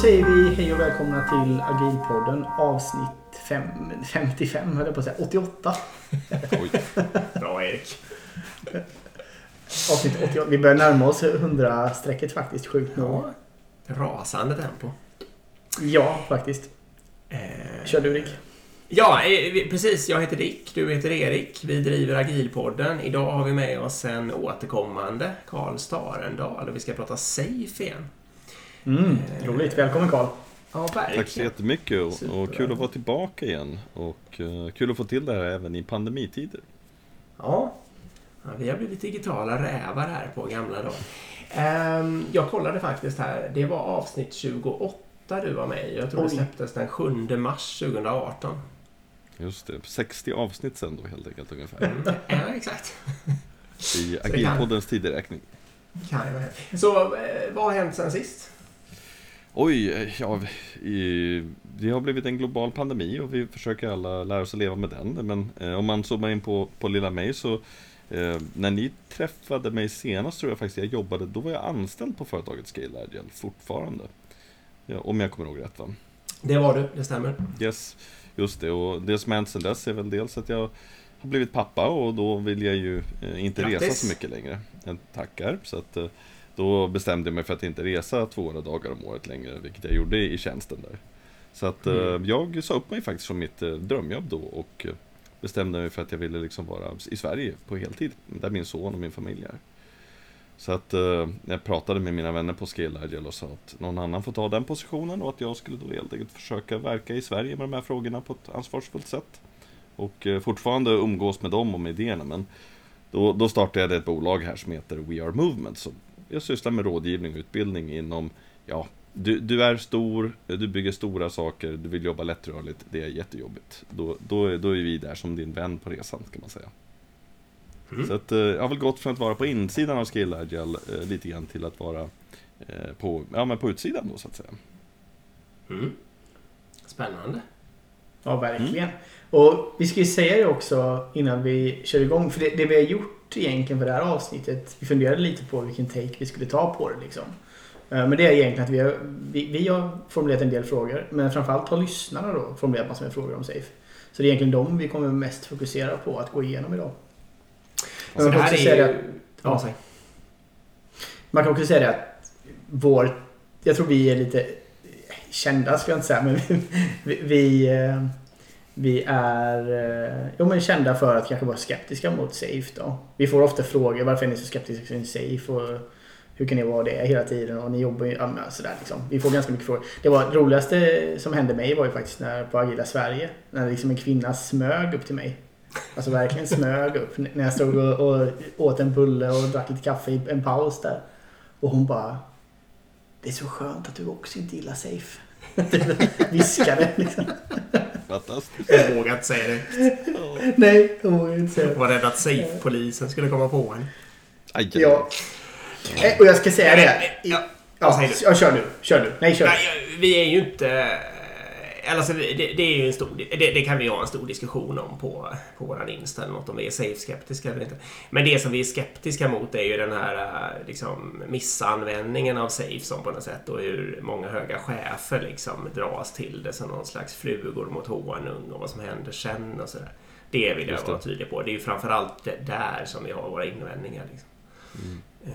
Säger vi hej och välkomna till Agilpodden avsnitt fem, 55 höll jag på att säga. 88. Oj. Bra Erik. Avsnitt 88. Vi börjar närma oss 100-strecket faktiskt. Sjukt nog. Ja. Rasande tempo. Ja, faktiskt. Eh, Kör du Rick. Ja, eh, precis. Jag heter Dick, du heter Erik. Vi driver Agilpodden. Idag har vi med oss en återkommande Karl Starendal och vi ska prata Safe igen. Mm, roligt. Välkommen Karl. Ja, verkligen. Tack så jättemycket och, och kul att vara tillbaka igen. Och eh, kul att få till det här även i pandemitider. Ja. ja, vi har blivit digitala rävar här på gamla dagar. Ehm, jag kollade faktiskt här. Det var avsnitt 28 du var med i. Jag tror det Oj. släpptes den 7 mars 2018. Just det, 60 avsnitt sen då helt enkelt ungefär. Mm. Ja, exakt. I det Agilpoddens tideräkning. Kan ju vara. Så eh, vad har hänt sen sist? Oj, ja, i, det har blivit en global pandemi och vi försöker alla lära oss att leva med den. Men eh, om man zoomar in på, på lilla mig så eh, när ni träffade mig senast tror jag faktiskt jag jobbade, då var jag anställd på företaget Scale Agile fortfarande. Ja, om jag kommer ihåg rätt va? Det var du, det stämmer. Yes, just det. Och det som hänt sedan dess är väl dels att jag har blivit pappa och då vill jag ju eh, inte resa Grattis. så mycket längre. Jag tackar. Så att eh, då bestämde jag mig för att inte resa 200 dagar om året längre, vilket jag gjorde i tjänsten där. Så att eh, Mm. jag sa upp mig faktiskt från mitt eh, drömjobb då och eh, bestämde mig för att jag ville liksom vara i Sverige på heltid, där min son och min familj är. Så att eh, jag pratade med mina vänner på Scale Agile och sa att någon annan får ta den positionen och att jag skulle då helt enkelt försöka verka i Sverige med de här frågorna på ett ansvarsfullt sätt. Och eh, fortfarande umgås med dem och med idéerna men då, då startade jag ett bolag här som heter We Are Movement. Så jag sysslar med rådgivning och utbildning inom, ja, du, du är stor, du bygger stora saker, du vill jobba lättrörligt, det är jättejobbigt. Då, då, är- då är vi där som din vän på resan kan man säga. Mm. Så att, eh, jag har väl gått från att vara på insidan av Skill Agile eh, lite grann till att vara eh, på, ja, men på utsidan då så att säga. Mm. Spännande. Ja, verkligen. Och vi ska ju säga det också innan vi kör igång. För det, det vi har gjort egentligen för det här avsnittet. Vi funderade lite på vilken take vi skulle ta på det liksom. Eh, Men det är egentligen att vi har, vi, vi har formulerat en del frågor. Men framförallt har lyssnarna då formulerat massor med frågor om Safe. Så det är egentligen dem vi kommer mest fokusera på att gå igenom idag. Men Så man kan också säga ju... det, Ja, man kan också säga det att vår... Jag tror vi är lite kända, ska jag inte säga, men vi, vi, vi eh, är eh, jo, men kända för att kanske vara skeptiska mot Safe. Då. Vi får ofta frågor varför är ni så skeptiska till Safe och hur kan ni vara det hela tiden och ni jobbar ju ja, sådär alltså liksom. Vi får ganska mycket frågor. Det var det roligaste som hände mig var ju faktiskt när, på Agila Sverige. När liksom en kvinna smög upp till mig. Alltså verkligen smög upp. När jag stod och, och åt en bulle och drack lite kaffe i en paus där. Och hon bara det är så skönt att du också inte gillar safe. Viskade liksom. Fantastiskt. Jag vågar inte säga det. Nej, hon vågar inte säga Jag det. var rädd att Safe-polisen skulle komma på en. Aj, Ja. Eh, Och jag ska säga det. Ja, Ja, säger du? ja, kör du. Kör du. Nej, kör. Nej, vi är ju inte... Alltså, det, det är ju en stor... Det, det kan vi ha en stor diskussion om på, på våran Insta eller något, om vi är safe-skeptiska eller inte. Men det som vi är skeptiska mot är ju den här eh, liksom, missanvändningen av safe som på något sätt och hur många höga chefer liksom dras till det som någon slags flugor mot honung och vad som händer sen och sådär. Det vill jag Just vara tydlig på. Det är ju framförallt där som vi har våra invändningar. Liksom. Mm. Jag,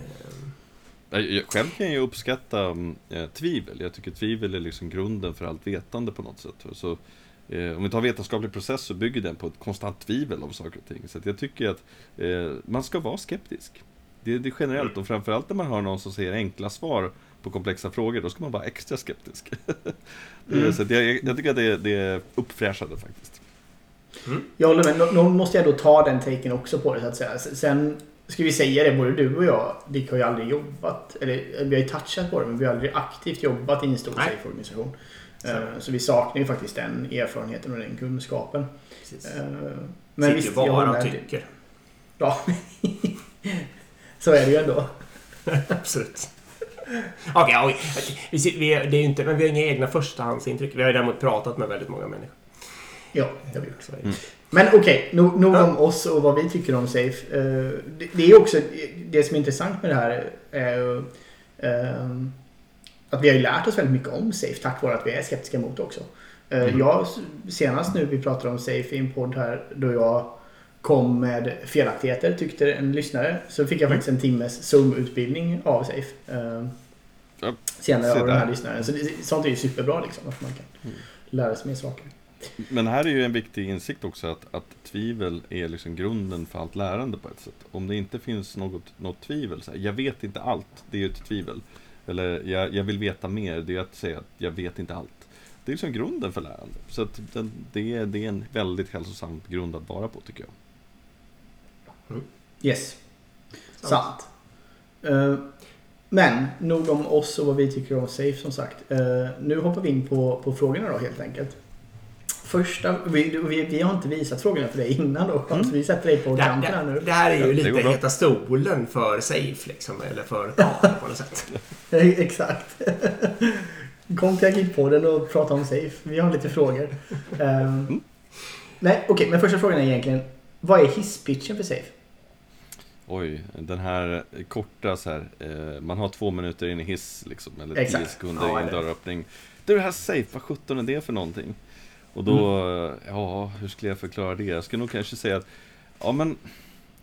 själv kan jag uppskatta mm, eh, tvivel. Jag tycker tvivel är liksom grunden för allt vetande på något sätt. Så, eh, om vi tar vetenskaplig process så bygger den på ett konstant tvivel om saker och ting. Så jag tycker att eh, man ska vara skeptisk. Det, det är generellt och framförallt när man hör någon som säger enkla svar på komplexa frågor, då ska man vara extra skeptisk. Är- Mm. Så jag, jag tycker att det, det är uppfräschande faktiskt. Jag håller med. Nå- Någon måste jag då ta den taken också på det så att säga. Sen ska vi säga det, både du och jag, Dick har ju aldrig jobbat, eller vi har ju touchat på det, men vi har aldrig aktivt jobbat i en stor Nej. safe-organisation. Eh, Så vi saknar ju faktiskt den erfarenheten och den kunskapen. precis. Eh, Men Sitter visst, bara och tycker. Ja. Så är det ju ändå. Absolut. Okej. Vi, sit- vi, det är ju inte, men vi har inga egna förstahandsintryck. Vi har ju däremot pratat med väldigt många människor. Ja, det har vi gjort. Det. Mm. Men okej, nog, nog Ja. om oss och vad vi tycker om Safe. Eh, det, det är också det som är intressant med det här är ju ehm, att vi har ju lärt oss väldigt mycket om Safe tack vare att vi är skeptiska mot det också. Eh, Mm. Jag, senast nu vi pratade om Safe i en podd här då jag kom med felaktigheter tyckte en lyssnare. Så fick jag Mm. faktiskt en timmes Zoom-utbildning av Safe. Eh, Ja, senare se av den här lyssnaren. Så det, sånt är ju superbra liksom. Att man kan Mm. lära sig mer saker. Men här är ju en viktig insikt också att, att tvivel är liksom grunden för allt lärande på ett sätt. Om det inte finns något, något tvivel, så här, jag vet inte allt, det är ju ett tvivel. Eller jag, jag vill veta mer, det är att säga att jag vet inte allt. Det är liksom grunden för lärande. Så att den, det, är, det är en väldigt hälsosam grund att vara på tycker jag. Yes, sant. Eh, men nog om oss och vad vi tycker om Safe som sagt. Eh, nu hoppar vi in på, på frågorna då helt enkelt. Första, vi, vi, vi har inte visat frågorna för dig innan då. Mm. Så vi sätter dig på Det, kanten här nu. det här är ju Ja, lite heta stolen för Safe liksom. Eller för Karl på något sätt. Exakt. Kom till Agilpodden och prata om Safe. Vi har lite frågor. Um, nej, okej, men första frågan är egentligen vad är hisspitchen för Safe? Oj, den här korta så här, eh, man har två minuter in i hiss liksom, eller Exakt. tio sekunder Ja, i eller- dörröppning. Du, det här safe, vad sjutton är det för någonting? Och då, Mm. ja, hur skulle jag förklara det? Jag skulle nog kanske säga att, ja men,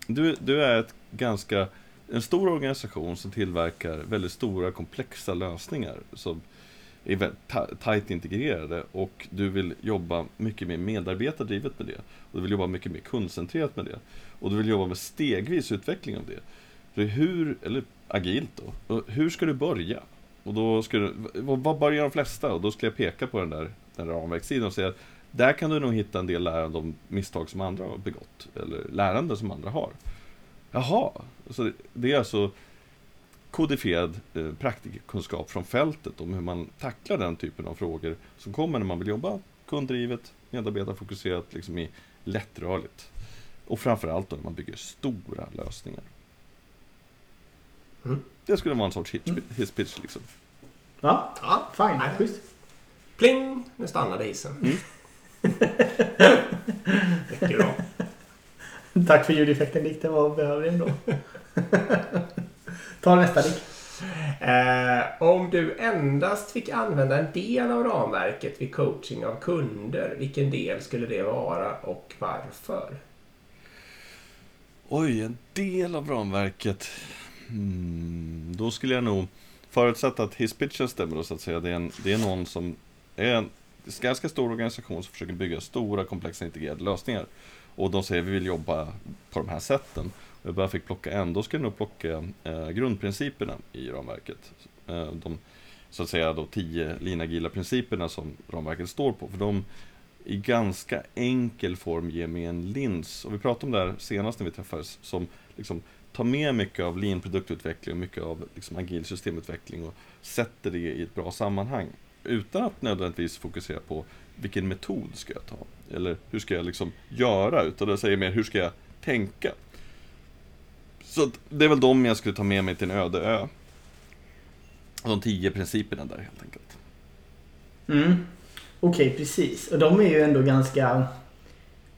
du, du är ett ganska, en stor organisation som tillverkar väldigt stora komplexa lösningar som är väldigt ta- tajt integrerade och du vill jobba mycket mer medarbetardrivet med det. Och du vill jobba mycket mer kundcentrerat med det. Och du vill jobba med stegvis utveckling av det. För hur, eller agilt då, och hur ska du börja? Och då ska du, vad vad börjar de flesta? Och då skulle jag peka på den där, den ramverkssidan och säga att där kan du nog hitta en del lärande om misstag som andra har begått. Eller lärande som andra har. Jaha, så det är alltså kodifierad eh, praktikkunskap från fältet om hur man tacklar den typen av frågor som kommer när man vill jobba kunddrivet, medarbetarfokuserat, liksom i lättrörligt. Och framförallt då när man bygger stora lösningar. Mm. Det skulle vara en sorts hitch, Mm. hisspitch liksom. Ja, Ja, fine. Nej. Schysst. Pling! Nu stannade hissen. Mm. Mycket bra. Tack för ljudeffekten Dick, den var behövlig ändå. Ta nästa Dick. Eh, om du endast fick använda en del av ramverket vid coaching av kunder, vilken del skulle det vara och varför? Oj, en del av ramverket. Hmm, då skulle jag nog förutsätta att hisspitchen stämmer då, så att säga. Det är, en, det är någon som är en ganska stor organisation som försöker bygga stora komplexa integrerade lösningar. Och de säger vi vill jobba på de här sätten. Och jag bara fick plocka en, då ska jag nog plocka eh, grundprinciperna i ramverket. Eh, de, så att säga då tio linagila principerna som ramverket står på. För de i ganska enkel form ger mig en lins. Och vi pratade om det här senast när vi träffades. Som liksom tar med mycket av lean produktutveckling och mycket av liksom agil systemutveckling och sätter det i ett bra sammanhang. Utan att nödvändigtvis fokusera på vilken metod ska jag ta? Eller hur ska jag liksom göra? Utan det säger mer hur ska jag tänka? Så det är väl de jag skulle ta med mig till en öde ö. De tio principerna där helt enkelt. Mm. Okej, precis. Och de är ju ändå ganska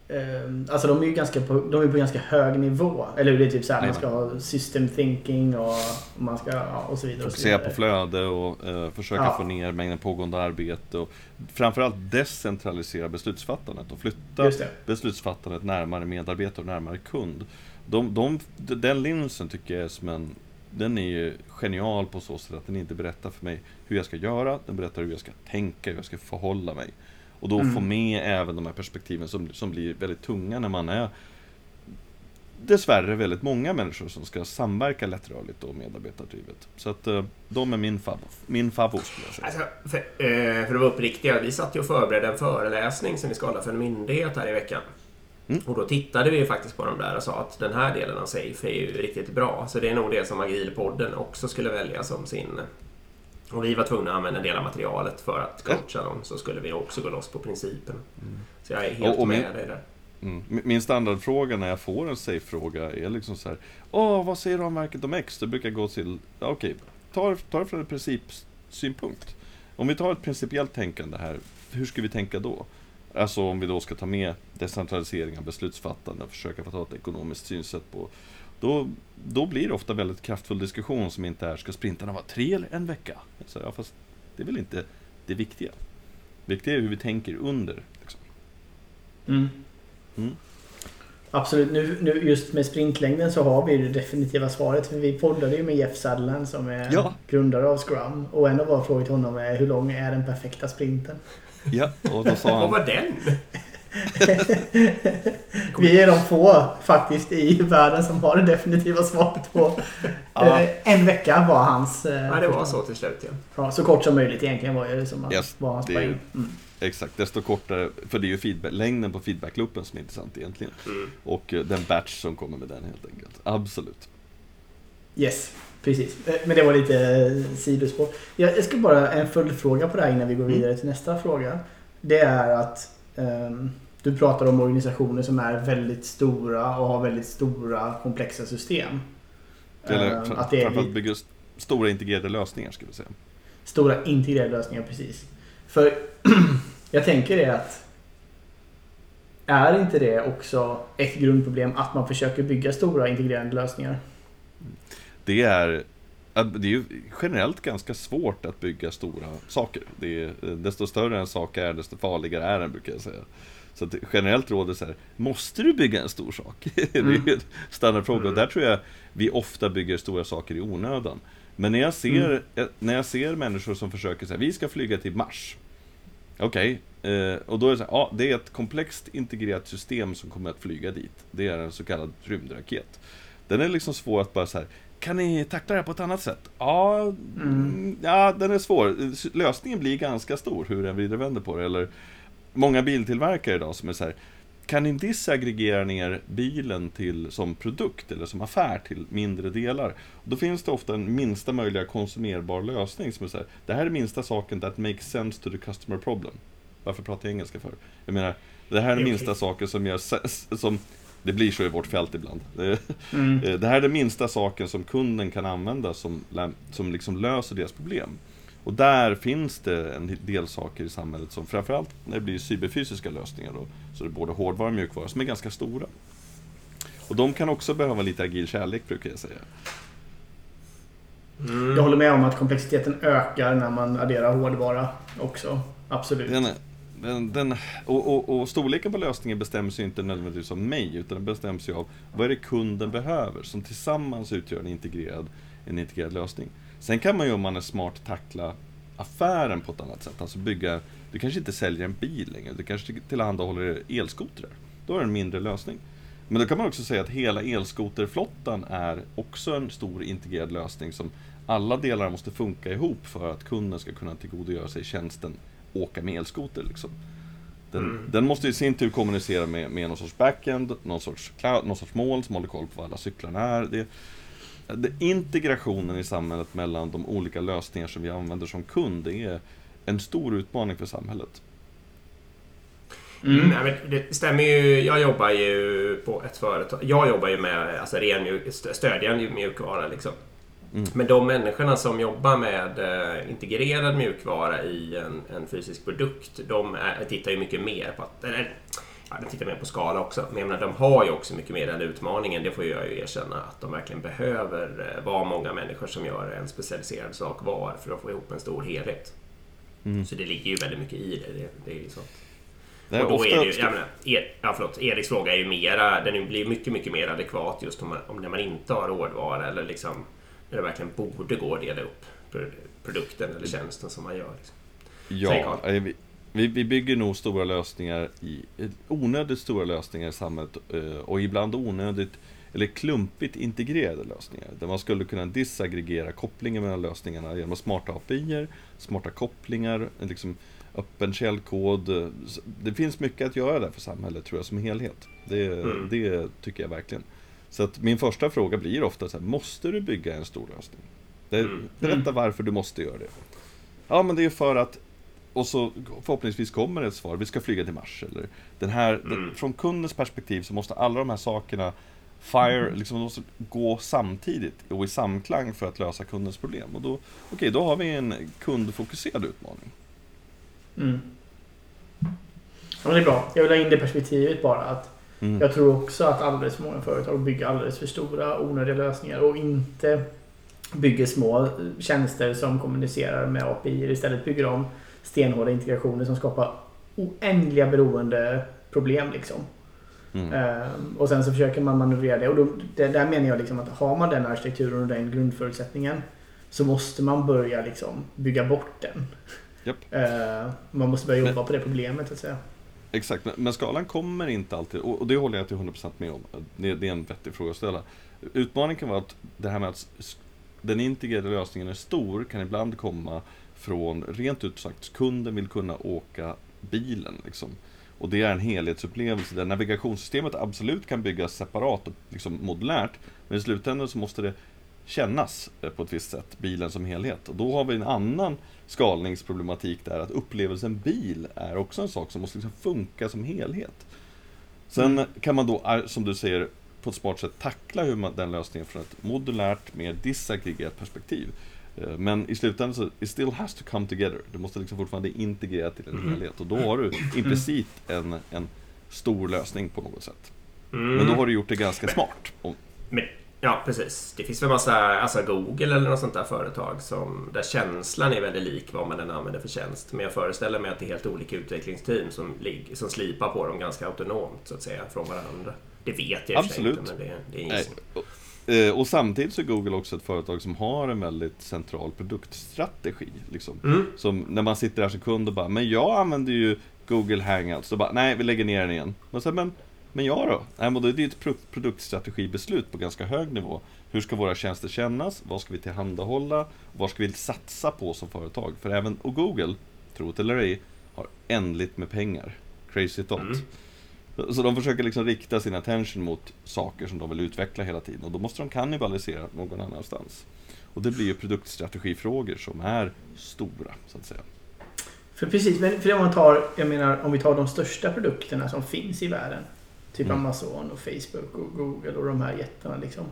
ehm, alltså de är ju ganska på, de är på ganska hög nivå. Eller hur? Det är typ så här, man ska ha system thinking och man ska... Ja, och så vidare. Fokusera på flöde och eh, försöka Ja. få ner mängden pågående arbete och framförallt decentralisera beslutsfattandet och flytta beslutsfattandet närmare medarbetare och närmare kund. De, de, den linsen tycker jag är som en den är ju genial på så sätt att den inte berättar för mig hur jag ska göra, den berättar hur jag ska tänka, hur jag ska förhålla mig. Och då Mm. få med även de här perspektiven som, som blir väldigt tunga när man är dessvärre väldigt många människor som ska samverka lättrörligt och medarbetardrivet. Så att eh, de är min favorit, min favorit skulle jag säga. Alltså, för, eh, för att vara uppriktiga, vi satt ju och förberedde en föreläsning som vi ska hålla för en myndighet här i veckan. Mm. Och då tittade vi faktiskt på de där och sa att den här delen av Safe är ju riktigt bra. Så det är nog det som Agilpodden också skulle välja som sin... Om vi var tvungna att använda en del av materialet för att coacha dem så skulle vi också gå loss på principen. Så jag är helt Och- med min- dig där. Mm. Min- standardfråga när jag får en safe-fråga är liksom så här. Åh, vad säger ramverket om X? Det brukar gå till, okej, ta, ta det från en principsynpunkt. Om vi tar ett principiellt tänkande här, hur ska vi tänka då? Alltså om vi då ska ta med decentralisering av beslutsfattande och försöka få ta ett ekonomiskt synsätt på. Då då, blir det ofta väldigt kraftfull diskussion som inte är, ska sprintarna vara tre eller en vecka? Så, ja, fast det är väl inte det viktiga. Det viktiga är hur vi tänker under. Liksom. Mm. Mm. Absolut, nu, nu just med sprintlängden så har vi det definitiva svaret. För vi poddade ju med Jeff Sutherland som är Ja. grundare av Scrum. Och en av våra frågor till honom är hur lång är den perfekta sprinten? Ja, och då sa Vad han... var den? Vi är de få faktiskt i världen som har det definitiva svaret på Ja. eh, en vecka var hans... eh, Ja, det var så till slut ja. Så kort som möjligt egentligen var det som Yes, var hans det poäng. Mm. Exakt, desto kortare, för det är ju feedback, längden på feedbackloopen som är intressant egentligen. Mm. Och eh, den batch som kommer med den helt enkelt. Absolut. Yes, precis. Men det var lite sidospår. Jag, jag ska bara en följdfråga på det här innan vi går Mm. vidare till nästa fråga. Det är att ehm, du pratar om organisationer som är väldigt stora och har väldigt stora komplexa system. Eller Ehm, att det är framförallt st- stora integrerade lösningar skulle jag säga. stora integrerade lösningar, precis. För jag tänker det att är inte det också ett grundproblem att man försöker bygga stora integrerade lösningar? Det är, det är ju generellt ganska svårt att bygga stora saker. Det är, desto större en sak är, desto farligare är den brukar jag säga. Så att generellt råder så här, måste du bygga en stor sak? det är en standardfråga. Och Mm. där tror jag vi ofta bygger stora saker i onödan. Men när jag ser, Mm. eh, när jag ser människor som försöker säga, vi ska flyga till Mars. Okej, eh, och då är det så här, ja, det är ett komplext integrerat system som kommer att flyga dit. Det är en så kallad rymdraket. Den är liksom svår att bara så här, kan ni tackla det här på ett annat sätt? Ja, mm. ja den är svår. Lösningen blir ganska stor, hur den vrider vänder på det. Eller många biltillverkare idag som är så här, kan ni disaggregera ner bilen till, som produkt eller som affär till mindre delar? Då finns det ofta en minsta möjliga konsumerbar lösning som är så här, det här är minsta saken that makes sense to the customer problem. Varför pratar jag engelska för? Jag menar, det här är minsta saker som gör som det blir så i vårt fält ibland. Det- Mm. Eh, Det här är den minsta saken som kunden kan använda som, som liksom löser deras problem. Och där finns det en del saker i samhället som framförallt när det blir cyberfysiska lösningar då, så det är både hårdvara och mjukvara som är ganska stora. Och de kan också behöva lite agil kärlek brukar jag säga. Mm. Jag håller med om att komplexiteten ökar när man adderar hårdvara också. Absolut. Den, den, den, och, och, och storleken på lösningen bestäms ju inte nödvändigtvis av mig, utan den bestäms ju av vad är det kunden behöver, som tillsammans utgör en integrerad, en integrerad lösning. Sen kan man ju om man är smart tackla affären på ett annat sätt, alltså bygga, du kanske inte säljer en bil längre, du kanske tillhandahåller elskotrar. Då är det en mindre lösning. Men då kan man också säga att hela elskoterflottan är också en stor integrerad lösning som alla delar måste funka ihop för att kunden ska kunna tillgodogöra sig tjänsten åka med elskoter. Liksom. Den, Mm. den måste i sin tur kommunicera med, med någon sorts backend, någon sorts, cloud, någon sorts moln som håller koll på vad alla cyklarna är. Det, integrationen i samhället mellan de olika lösningar som vi använder som kund, det är en stor utmaning för samhället. Mm. Nej, det stämmer ju. Jag jobbar ju på ett företag. Jag jobbar ju med alltså, ren mjuk, stö- stödjande mjukvara. Liksom. Mm. Men de människorna som jobbar med eh, integrerad mjukvara i en, en fysisk produkt, de är, tittar ju mycket mer på att... Eller, ja, de tittar mer på skala också. Men jag menar, de har ju också mycket mer den utmaningen. Det får jag ju erkänna att de verkligen behöver eh, vara många människor som gör en specialiserad sak var för att få ihop en stor helhet. Mm. Så det ligger ju väldigt mycket i det. Det, det är ju så. Det är ofta är det ju, jag menar, er, ja, förlåt, Eriks fråga är ju mera, den blir mycket, mycket mer adekvat just om, man, om när man inte har hårdvara eller liksom när det verkligen borde gå att dela upp pro- produkten eller tjänsten som man gör. Liksom. Ja, vi, vi, bygger nog stora lösningar i, eh, onödigt stora lösningar i samhället eh, och ibland onödigt eller klumpigt integrerade lösningar. Där man skulle kunna disaggregera kopplingen mellan lösningarna genom smarta API, smarta kopplingar, liksom öppen källkod. eh, Det finns mycket att göra där för samhället tror jag som helhet. Det, Mm. det tycker jag verkligen. Så att min första fråga blir ofta så här, måste du bygga en stor lösning? Det, Mm. Berätta varför du måste göra det. Ja, men det är för att och så förhoppningsvis kommer ett svar, vi ska flyga till Mars. Eller den här, Mm. den, från kundens perspektiv så måste alla de här sakerna fire, liksom, de måste gå samtidigt och i samklang för att lösa kundens problem. Och då, okej, då har vi en kundfokuserad utmaning. Mm. Ja, det är bra. Jag vill ha in det perspektivet bara. Att Mm. Jag tror också att alldeles för många företag bygger alldeles för stora onödiga lösningar och inte bygger små tjänster som kommunicerar med API. Istället bygger de stenhårda integrationer som skapar oändliga beroendeproblem. Liksom. Mm. Ehm, och sen så försöker man manövrera det. Och då, det, där menar jag liksom att har man den arkitekturen och den grundförutsättningen så måste man börja liksom bygga bort den. Japp. Ehm, man måste börja jobba på det problemet. Så att säga. Exakt, men- men skalan kommer inte alltid, och och det håller jag till 100% med om. Det, det är en vettig fråga att ställa. Utmaningen kan vara att det här med att den integrerade lösningen är stor kan ibland komma från, rent ut sagt, kunden vill kunna åka bilen. Liksom. Och det är en helhetsupplevelse där navigationssystemet absolut kan byggas separat och liksom modulärt. Men i slutändan så måste det kännas eh, på ett visst sätt, bilen som helhet. Och då har vi en annan skalningsproblematik där, att upplevelsen bil är också en sak som måste liksom funka som helhet. Sen kan man då, eh, som du säger, på ett smart sätt tackla hur man, den lösningen från ett modulärt, mer disaggregerat perspektiv. Eh, Men i slutändan så, it still has to come together. Du måste liksom fortfarande integrera till en Mm. helhet. Och då har du implicit en, en stor lösning på något sätt. Mm. Men då har du gjort det ganska smart. Men, ja, precis. Det finns väl massa, alltså Google eller något sånt där företag som, där känslan är väldigt lik vad man än använder för tjänst. Men jag föreställer mig att det är helt olika utvecklingsteam som, som slipar på dem ganska autonomt så att säga från varandra. Det vet jag Absolut. inte, men det, det är en gissning. Och, eh, och samtidigt så är Google också ett företag som har en väldigt central produktstrategi. Liksom. Mm. Som när man sitter där som kund och bara, men jag använder ju Google Hangouts. Så bara, nej vi lägger ner den igen. Men, så, här, men, men jag då? Nej, men då är det ju ett pro- produktstrategibeslut på ganska hög nivå. Hur ska våra tjänster kännas? Vad ska vi tillhandahålla? Vad ska vi satsa på som företag? För även, och Google, tro det eller ej, har ändligt med pengar. Crazy thought. Mm. Så de försöker liksom rikta sin attention mot saker som de vill utveckla hela tiden och då måste de kannibalisera någon annanstans. Och det blir ju produktstrategifrågor som är stora, så att säga. För precis, men för om man tar, jag menar om vi tar de största produkterna som finns i världen. Typ Mm. Amazon och Facebook och Google och de här jättarna liksom.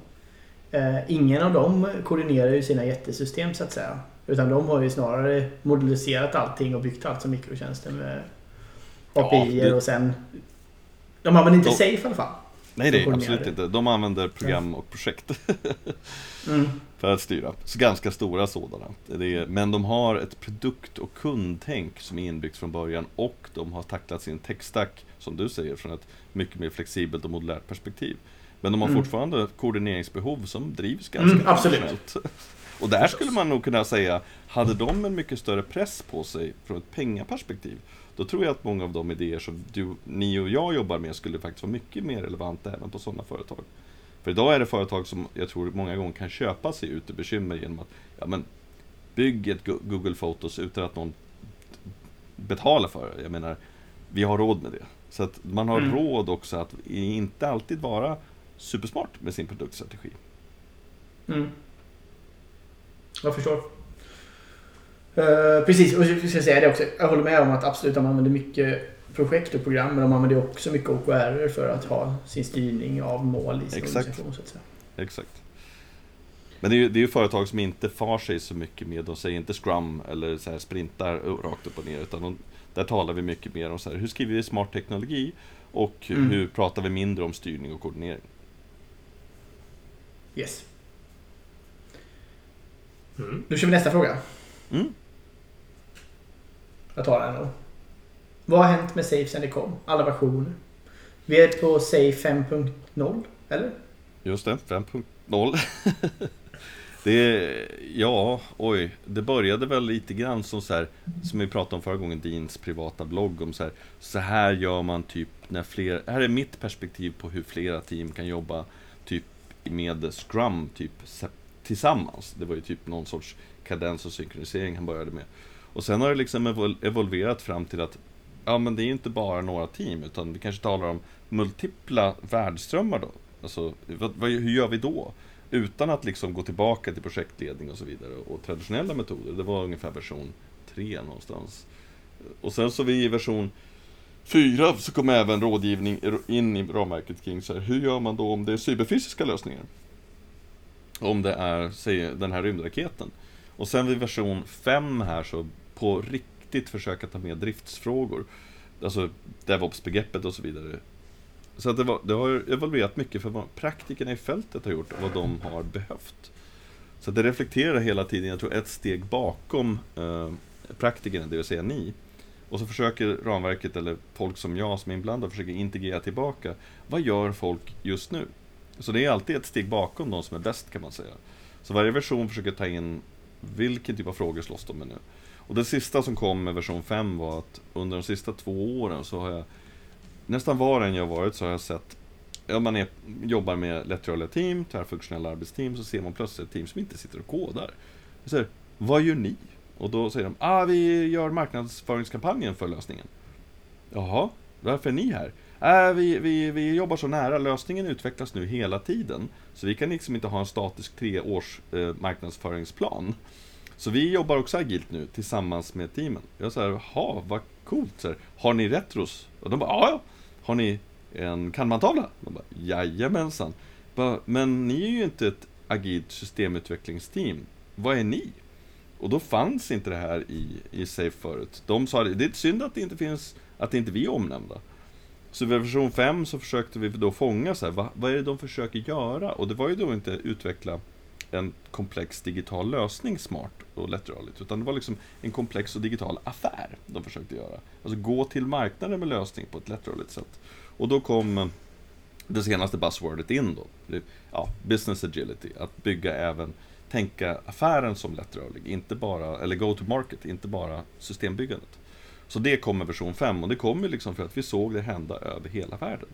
Eh, ingen av dem koordinerar ju sina jättesystem så att säga. Utan de har ju snarare modelliserat allting och byggt allt som mikrotjänster med API det- och sen... De använder inte De- Safe i alla fall. Nej, nej, absolut inte. De använder program och projekt Mm. för att styra. Så ganska stora sådana. Är, men de har ett produkt och kundtänk som är inbyggt från början och de har tacklat sin techstack, som du säger, från ett mycket mer flexibelt och modulärt perspektiv. Men de har Mm. fortfarande koordineringsbehov som drivs ganska Mm, absolut. Och där skulle man nog kunna säga, hade de en mycket större press på sig från ett pengaperspektiv, då tror jag att många av de idéer som du, ni och jag jobbar med skulle faktiskt vara mycket mer relevanta även på sådana företag. För idag är det företag som jag tror många gånger kan köpa sig ut ur bekymmer genom att ja, men, bygg ett Google Photos utan att någon betalar för det. Jag menar, vi har råd med det. Så att man har Mm. råd också att inte alltid vara supersmart med sin produktstrategi. Mm. Jag förstår. Eh, precis, och jag ska säga det också. Jag håller med om att absolut de använder mycket projekt och program. Men de använder också mycket OKR för att ha sin styrning av mål i sin Exakt. organisation. Så att säga. Exakt. Men det är, ju, det är ju företag som inte far sig så mycket med, de säger inte scrum eller så här sprintar rakt upp och ner. Utan de, där talar vi mycket mer om så här, hur skriver vi smart teknologi och hur, Mm. hur pratar vi mindre om styrning och koordinering. Yes. Mm. Då kör vi nästa fråga. Mm. Jag tar den då. Vad har hänt med Safe sen det kom? Alla versioner. Vi är på Safe 5.0, eller? Just det, 5.0. det ja, oj, det började väl lite grann som så här, som vi pratade om förra gången, Deans privata blogg om så här, så här gör man typ när fler, här är mitt perspektiv på hur flera team kan jobba typ med Scrum typ tillsammans. Det var ju typ någon sorts kadens och synkronisering han började med. Och sen har det liksom evol- evolverat fram till att ja men det är inte bara några team utan vi kanske talar om multipla världsströmmar då. Alltså, vad, vad, hur gör vi då? Utan att liksom gå tillbaka till projektledning och så vidare och traditionella metoder. Det var ungefär version 3 någonstans. Och sen så vi i version 4 så kom även rådgivning in i ramverket kring så här, hur gör man då om det är cyberfysiska lösningar? Om det är, säg den här rymdraketen. Och sen vid version 5 här så på riktigt försöka ta med driftsfrågor. Alltså DevOps-begreppet och så vidare. Så att det, var, det har evolverat mycket för vad praktikerna i fältet har gjort och vad de har behövt. Så att det reflekterar hela tiden, jag tror, ett steg bakom eh, praktikerna, det vill säga ni. Och så försöker ramverket, eller folk som jag som är inblandad, försöker integrera tillbaka. Vad gör folk just nu? Så det är alltid ett steg bakom de som är bäst kan man säga. Så varje version försöker ta in vilken typ av frågor slåss de med nu. Och det sista som kom med version 5 var att under de sista två åren så har jag nästan var än jag varit så har jag sett om man är, jobbar med lättrörliga team, tvärfunktionella arbetsteam, så ser man plötsligt ett team som inte sitter och kodar. Jag säger, vad gör ni? Och då säger de, ah, vi gör marknadsföringskampanjen för lösningen. Jaha, varför är ni här? Äh, vi, vi, vi jobbar så nära, lösningen utvecklas nu hela tiden. Så vi kan liksom inte ha en statisk treårs eh, marknadsföringsplan. Så vi jobbar också agilt nu tillsammans med teamen. Jag säger, jaha, vad coolt. Så här, har ni retros? Och de bara, ja, har ni en kanmantavla? De bara, jajamensan. Bara, men ni är ju inte ett agilt systemutvecklingsteam. Vad är ni? Och då fanns inte det här i, i Safe förut. De sa det är synd att det inte finns, att inte vi är omnämnda. Så vid version 5 så försökte vi då fånga så här, vad, vad är det de försöker göra? Och det var ju då inte utveckla en komplex digital lösning smart och lättrörligt. Utan det var liksom en komplex och digital affär de försökte göra. Alltså gå till marknaden med lösning på ett lättrörligt sätt. Och då kom eh, det senaste buzzwordet in då. Ja, business agility. Att bygga även, tänka affären som lättrörlig. Inte bara, eller go to market, inte bara systembyggandet. Så det kommer version 5 och det kommer liksom för att vi såg det hända över hela världen.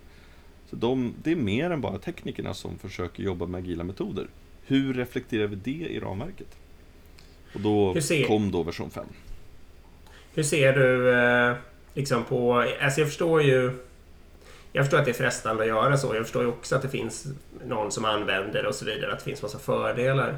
Så de, det är mer än bara teknikerna som försöker jobba med agila metoder. Hur reflekterar vi det i ramverket? Och då ser, kom då version 5. Hur ser du eh, liksom på... Alltså jag förstår ju... Jag förstår att det är frestande att göra så. Jag förstår ju också att det finns någon som använder och så vidare. Att det finns massa fördelar.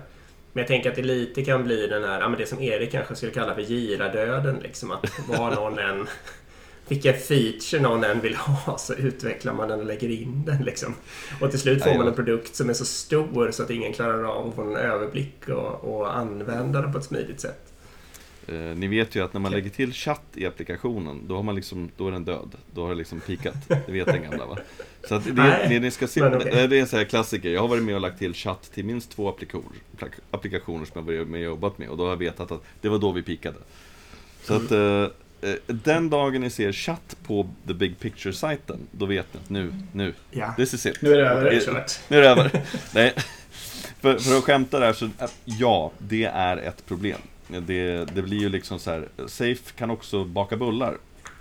Men jag tänker att det lite kan bli den här, ja, men det som Erik kanske skulle kalla för giradöden. Liksom, att vad någon än, vilken feature någon än vill ha så utvecklar man den och lägger in den. Liksom. Och till slut får man en produkt som är så stor så att ingen klarar av att få en överblick och, och använda den på ett smidigt sätt. Eh, ni vet ju att när man lägger till chatt i applikationen, då, har man liksom, då är den död. Då har det liksom pikat. Det vet den gamla va? Så att det, Nej, det, ni ska se, okay. det är en sån här klassiker. Jag har varit med och lagt till chatt till minst två applikationer, applikationer som jag varit med och jobbat med. Och då har jag vetat att det var då vi pikade. Så att eh, eh, den dagen ni ser chatt på the big picture-sajten, då vet ni att nu, nu, ja. this is it. Nu är det över. Nu är det över. Nej. För, för att skämta där, så ja, det är ett problem. Det, det blir ju liksom så här, Safe kan också baka bullar.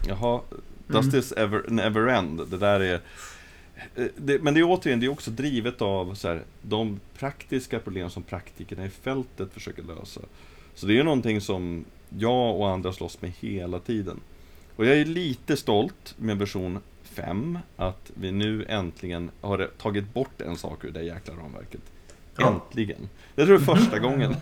Jaha, does mm. this ever, never end? Det där är... Eh, det, men det är återigen, det är också drivet av så här, de praktiska problem som praktikerna i fältet försöker lösa. Så det är någonting som jag och andra slåss med hela tiden. Och jag är lite stolt med version 5, att vi nu äntligen har tagit bort en sak ur det jäkla ramverket. Äntligen. Det tror jag är första gången.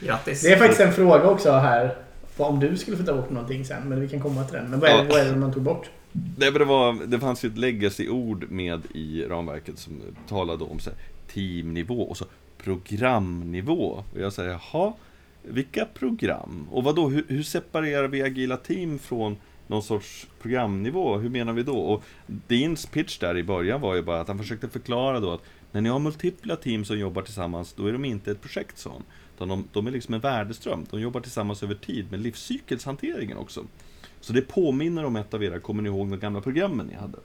Grattis. Det är faktiskt en fråga också här. Om du skulle få ta bort någonting sen, men vi kan komma till den. Men vad är, ja. vad är det man tog bort? Men det, var, det fanns ju ett legacy-ord med i ramverket som talade om så här, teamnivå och så programnivå. Och jag säger, jaha, vilka program? Och vad då? Hur, hur separerar vi agila team från någon sorts programnivå? Hur menar vi då? Och Deans pitch där i början var ju bara att han försökte förklara då att när ni har multipla team som jobbar tillsammans, då är de inte ett projekt, sa Utan de, de är liksom en värdeström. De jobbar tillsammans över tid med livscykelshanteringen också. Så det påminner om ett av era, kommer ni ihåg de gamla programmen ni hade?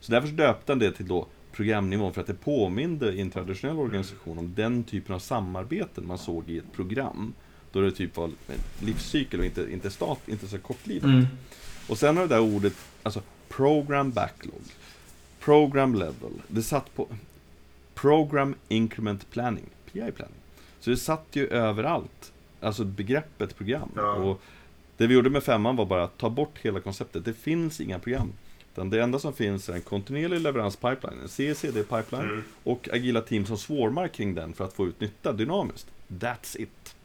Så därför döpte han det till då programnivån, för att det påminde i en traditionell organisation om den typen av samarbeten man såg i ett program. Då det typ var livscykel och inte, inte stat, inte så kortlivat. Mm. Och sen har det där ordet, alltså program backlog, program level, det satt på, Program Increment Planning, PI Planning. Så det satt ju överallt, alltså begreppet program. Ja. Och det vi gjorde med femman var bara att ta bort hela konceptet. Det finns inga program. Utan det enda som finns är en kontinuerlig leveranspipeline, en CCD-pipeline mm. och agila team som swarmar kring den för att få ut nytta dynamiskt. That's it.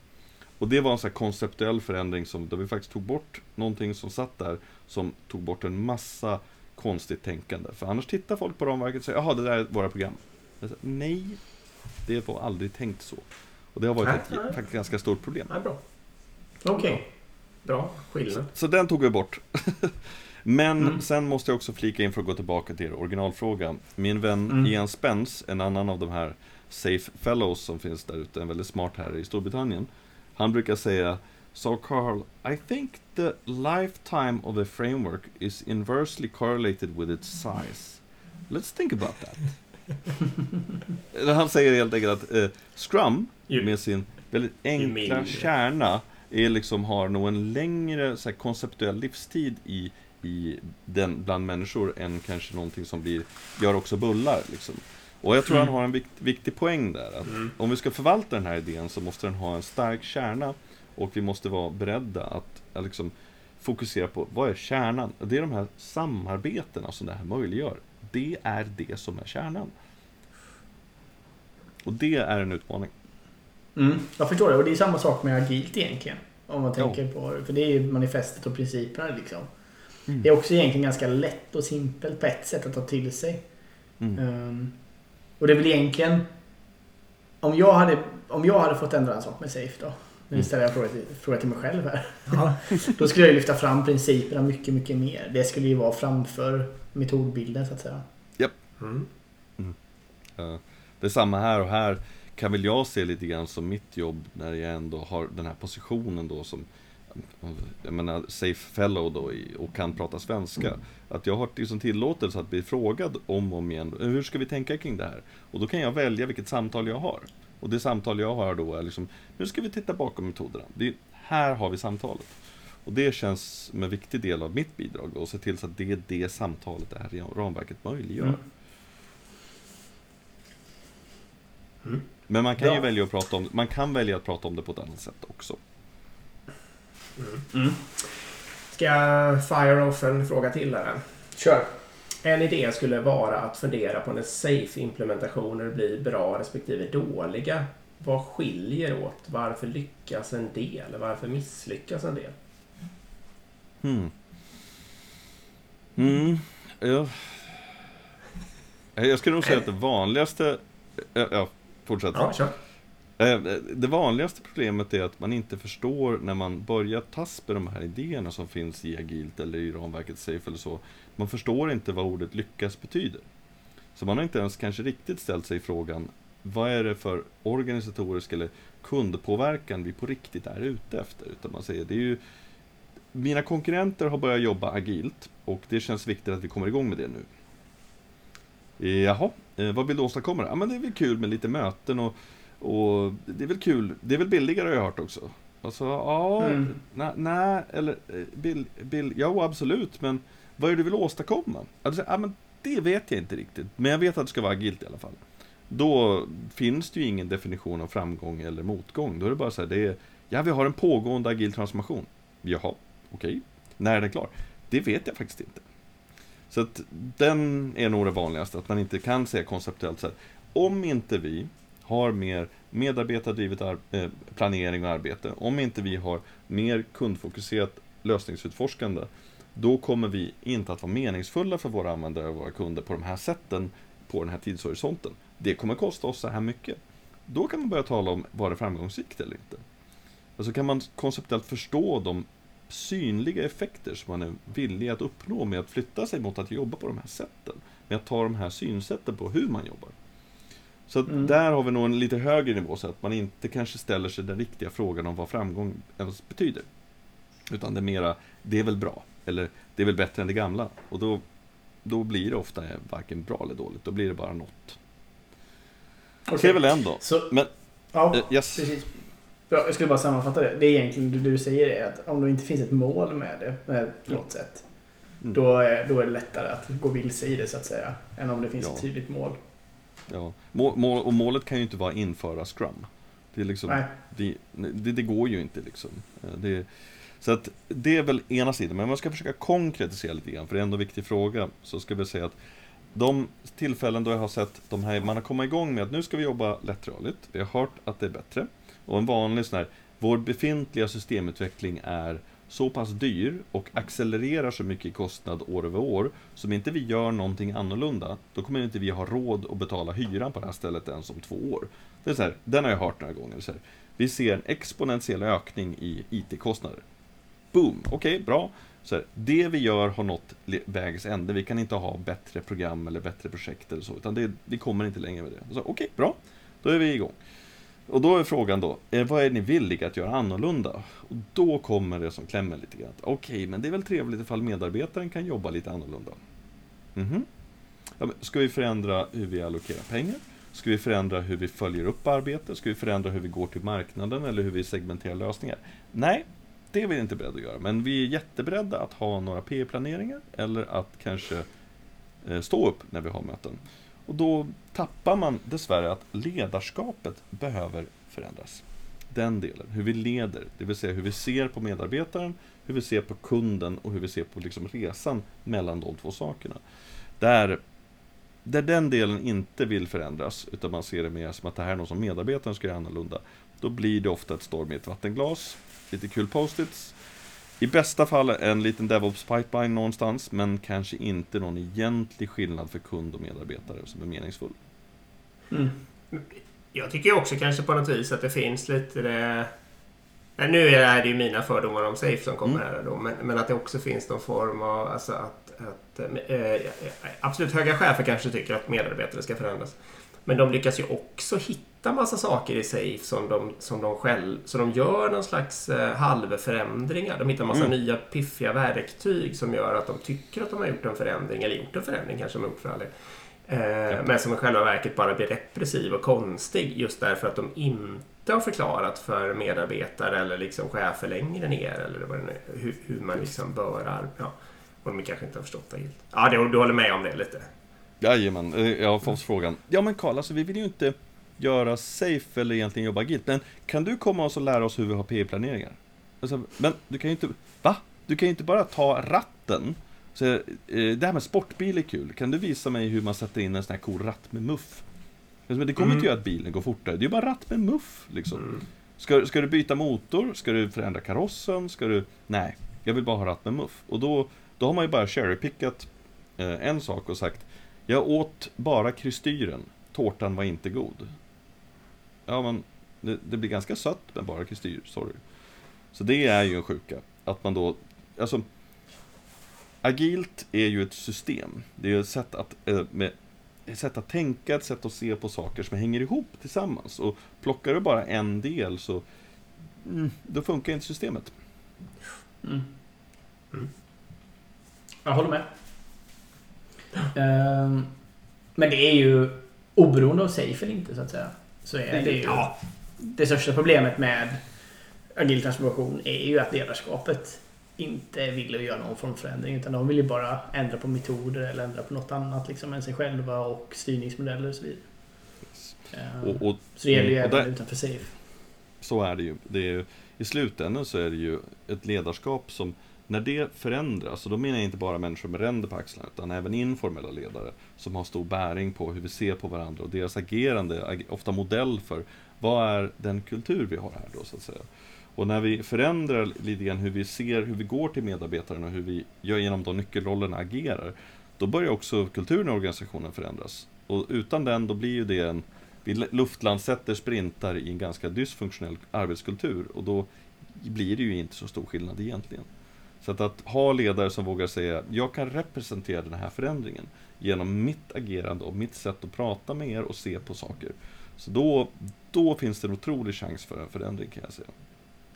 Och det var en sån konceptuell förändring som, där vi faktiskt tog bort någonting som satt där, som tog bort en massa konstigt tänkande. För annars tittar folk på ramverket och säger, jaha, det där är våra program. Sa, nej, det var aldrig tänkt så. Och det har varit ett nej. ganska stort problem. Nej, bra. Okej. Okay. Bra skillnad. Så, så, den tog vi bort. Men Mm. sen måste jag också flika in för att gå tillbaka till er originalfråga. Min vän Mm. Ian Spence, en annan av de här Safe Fellows som finns där ute, en väldigt smart här i Storbritannien. Han brukar säga So Carl, I think the lifetime of a framework is inversely correlated with its size. Let's think about that. Han säger helt enkelt att eh, Scrum, med sin väldigt enkla kärna, är liksom, har nog en längre så här, konceptuell livstid i, i den bland människor än kanske någonting som blir, gör också bullar. Liksom. Och jag tror Mm. han har en vikt, viktig poäng där. Att Mm. Om vi ska förvalta den här idén så måste den ha en stark kärna och vi måste vara beredda att, att liksom fokusera på vad är kärnan? Det är de här samarbetena som det här möjliggör. Det är det som är kärnan. Och det är en utmaning. Mm, jag förstår det. Och det är samma sak med agilt egentligen. Om man Ja. tänker på det. För det är ju manifestet och principerna liksom. Mm. Det är också egentligen ganska lätt och simpelt på ett sätt att ta till sig. Mm. Ehm, och det är väl egentligen... Om jag hade, om jag hade fått ändra en sak med Safe då. Nu Mm. ställer jag frågan till, frågan till mig själv här. Ja. Då skulle jag ju lyfta fram principerna mycket, mycket mer. Det skulle ju vara framför metodbilden så att säga. Mm. Eh, Det är samma här och här kan väl jag se lite grann som mitt jobb när jag ändå har den här positionen då som jag menar safe fellow då och kan prata svenska. Att jag har liksom tillåtelse att bli frågad om och om igen. Hur ska vi tänka kring det här? Och då kan jag välja vilket samtal jag har. Och det samtal jag har då är liksom, nu ska vi titta bakom metoderna. Det är, här har vi samtalet. Och det känns som en viktig del av mitt bidrag då, och se till så att det är det samtalet det här ramverket möjliggör. Mm. Mm. Men man kan ju Bra. välja att prata om man kan välja att prata om det på ett annat sätt också. Mm. Ska jag fire off en fråga till här? Kör. En idé skulle vara att fundera på när safe-implementationer blir bra respektive dåliga. Vad skiljer åt? Varför lyckas en del? Varför misslyckas en del? Hmm. Mm. Ja. Jag skulle nog säga att det vanligaste... Ja, ja fortsätt. Ja, kör. Eh, Det vanligaste problemet är att man inte förstår när man börjar tas med de här idéerna som finns i agilt eller i ramverket Safe eller så. Man förstår inte vad ordet lyckas betyder. Så man har inte ens kanske riktigt ställt sig frågan vad är det för organisatorisk eller kundpåverkan vi på riktigt är ute efter? Utan man säger det är ju mina konkurrenter har börjat jobba agilt och det känns viktigt att vi kommer igång med det nu. Jaha, eh, vad vill du åstadkomma? Ja, men det är väl kul med lite möten och, och det är väl kul. Det är väl billigare har jag hört också. Alltså, ja, Mm. nej, nej, eller eh, bill, bill, ja absolut, men vad är det du vill åstadkomma? Alltså, ja, men det vet jag inte riktigt, men jag vet att det ska vara agilt i alla fall. Då finns det ju ingen definition av framgång eller motgång. Då är det bara så här, det är, ja vi har en pågående agil transformation. Jaha, okej. När är den klar? Det vet jag faktiskt inte. Så att den är nog det vanligaste, att man inte kan säga konceptuellt så här. Om inte vi har mer medarbetardrivet eh, planering och arbete, om inte vi har mer kundfokuserat lösningsutforskande, då kommer vi inte att vara meningsfulla för våra användare och våra kunder på de här sätten på den här tidshorisonten. Det kommer kosta oss så här mycket. Då kan man börja tala om, var det framgångsrikt eller inte? Alltså kan man konceptuellt förstå de synliga effekter som man är villig att uppnå med att flytta sig mot att jobba på de här sätten. Med att ta de här synsätten på hur man jobbar. Så Mm. där har vi nog en lite högre nivå så att man inte kanske ställer sig den riktiga frågan om vad framgång ens betyder. Utan det är mera, det är väl bra. Eller det är väl bättre än det gamla. Och då, då blir det ofta varken bra eller dåligt. Då blir det bara något. Okej. Det är väl ändå. Så, Men, ja, eh, yes. precis. Jag skulle bara sammanfatta det. Det är egentligen det du säger är att om det inte finns ett mål med det med något sätt. Mm. Då är, då är det lättare att gå vilse i det så att säga. Än om det finns Ja. ett tydligt mål. Ja. Må, må, och målet kan ju inte vara införa Scrum. Det, är liksom, det, det, det går ju inte liksom. Eh, Det, så att det är väl ena sidan, men om man ska försöka konkretisera lite grann, för det är ändå en viktig fråga, så ska vi säga att de tillfällen då jag har sett de här, man har kommit igång med att nu ska vi jobba lättrörligt, vi har hört att det är bättre, och en vanlig sån här, vår befintliga systemutveckling är så pass dyr och accelererar så mycket i kostnad år över år, så om inte vi gör någonting annorlunda, då kommer inte vi ha råd att betala hyran på det här stället ens om två år. Det är så här, den har jag hört några gånger. Så här, vi ser en exponentiell ökning i IT-kostnader. boom, okej, okay, bra. Så här, det vi gör har nått vägs ände. Vi kan inte ha bättre program eller bättre projekt eller så, utan det, vi kommer inte längre med det. Okej, okay, bra. Då är vi igång. Och då är frågan då, eh, vad är ni villiga att göra annorlunda? Och då kommer det som klämmer lite grann. Okej, okay, men det är väl trevligt ifall medarbetaren kan jobba lite annorlunda. Mm -hmm. ja, ska vi förändra hur vi allokerar pengar? Ska vi förändra hur vi följer upp arbetet? Ska vi förändra hur vi går till marknaden eller hur vi segmenterar lösningar? Nej, det är vi inte beredda att göra. Men vi är jätteberedda att ha några P-planeringar eller att kanske eh, stå upp när vi har möten. Och då tappar man dessvärre att ledarskapet behöver förändras. Den delen, hur vi leder, det vill säga hur vi ser på medarbetaren, hur vi ser på kunden och hur vi ser på liksom resan mellan de två sakerna. Där, där den delen inte vill förändras, utan man ser det mer som att det här är något som medarbetaren ska göra annorlunda, då blir det ofta ett storm i ett vattenglas, lite kul post-its, i bästa fall en liten DevOps pipeline någonstans, men kanske inte någon egentlig skillnad för kund och medarbetare som är meningsfull. Mm. Jag tycker också kanske på något vis att det finns lite det... Nu är det ju mina fördomar om Safe som kommer mm. här då, men, men, att det också finns någon form av... Alltså att, att äh, absolut höga chefer kanske tycker att medarbetare ska förändras. Men de lyckas ju också hitta massa saker i Safe som de, som de själv... Så de gör någon slags eh, halvförändringar. De hittar massa mm. nya piffiga verktyg som gör att de tycker att de har gjort en förändring, eller gjort en förändring kanske de har gjort för aldrig. Eh, men som i själva verket bara blir repressiv och konstig just därför att de inte har förklarat för medarbetare eller liksom chefer längre ner eller vad det hur, hur man liksom bör ja, Och de kanske inte har förstått det helt. Ja, du, du håller med om det lite? Jajamän, eh, jag har fått frågan. Ja men Karl, alltså vi vill ju inte göra safe eller egentligen jobba agilt. Men kan du komma och lära oss hur vi har PE-planeringar? Alltså, men du kan ju inte, va? Du kan ju inte bara ta ratten. Så, eh, det här med sportbil är kul. Kan du visa mig hur man sätter in en sån här cool ratt med muff? Alltså, det kommer mm. inte göra att bilen går fortare. Det är ju bara ratt med muff liksom. Mm. Ska, ska du byta motor? Ska du förändra karossen? Ska du... Nej, jag vill bara ha ratt med muff. Och då, då har man ju bara cherrypickat eh, en sak och sagt jag åt bara kristyren. Tårtan var inte god. Ja, men det, det blir ganska sött med bara kristyr, sorry. Så det är ju en sjuka. Att man då, alltså Agilt är ju ett system. Det är ett sätt att, eh, med, ett sätt att tänka, ett sätt att se på saker som hänger ihop tillsammans. Och plockar du bara en del så mm, då funkar inte systemet. Mm. Mm. Jag håller med. Ehm, men det är ju oberoende av safe eller inte så att säga. Så är det ju... Ja. Det största problemet med agil transformation är ju att ledarskapet inte vill göra någon form av förändring. Utan de vill ju bara ändra på metoder eller ändra på något annat liksom, än sig själva och styrningsmodeller och så vidare. Yes. Ehm, och, och, så det gäller ju även där, utanför SAFE. Så är det ju. Det är, I slutändan så är det ju ett ledarskap som när det förändras, och då menar jag inte bara människor med ränder på axlarna, utan även informella ledare som har stor bäring på hur vi ser på varandra och deras agerande, ofta modell för vad är den kultur vi har här då så att säga. Och när vi förändrar lite grann hur vi ser, hur vi går till medarbetaren och hur vi gör genom de nyckelrollerna agerar, då börjar också kulturen i organisationen förändras. Och utan den, då blir ju det en, vi luftlandsätter sprintar i en ganska dysfunktionell arbetskultur och då blir det ju inte så stor skillnad egentligen. Så att, att ha ledare som vågar säga, jag kan representera den här förändringen genom mitt agerande och mitt sätt att prata med er och se på saker. Så då, då finns det en otrolig chans för en förändring kan jag säga.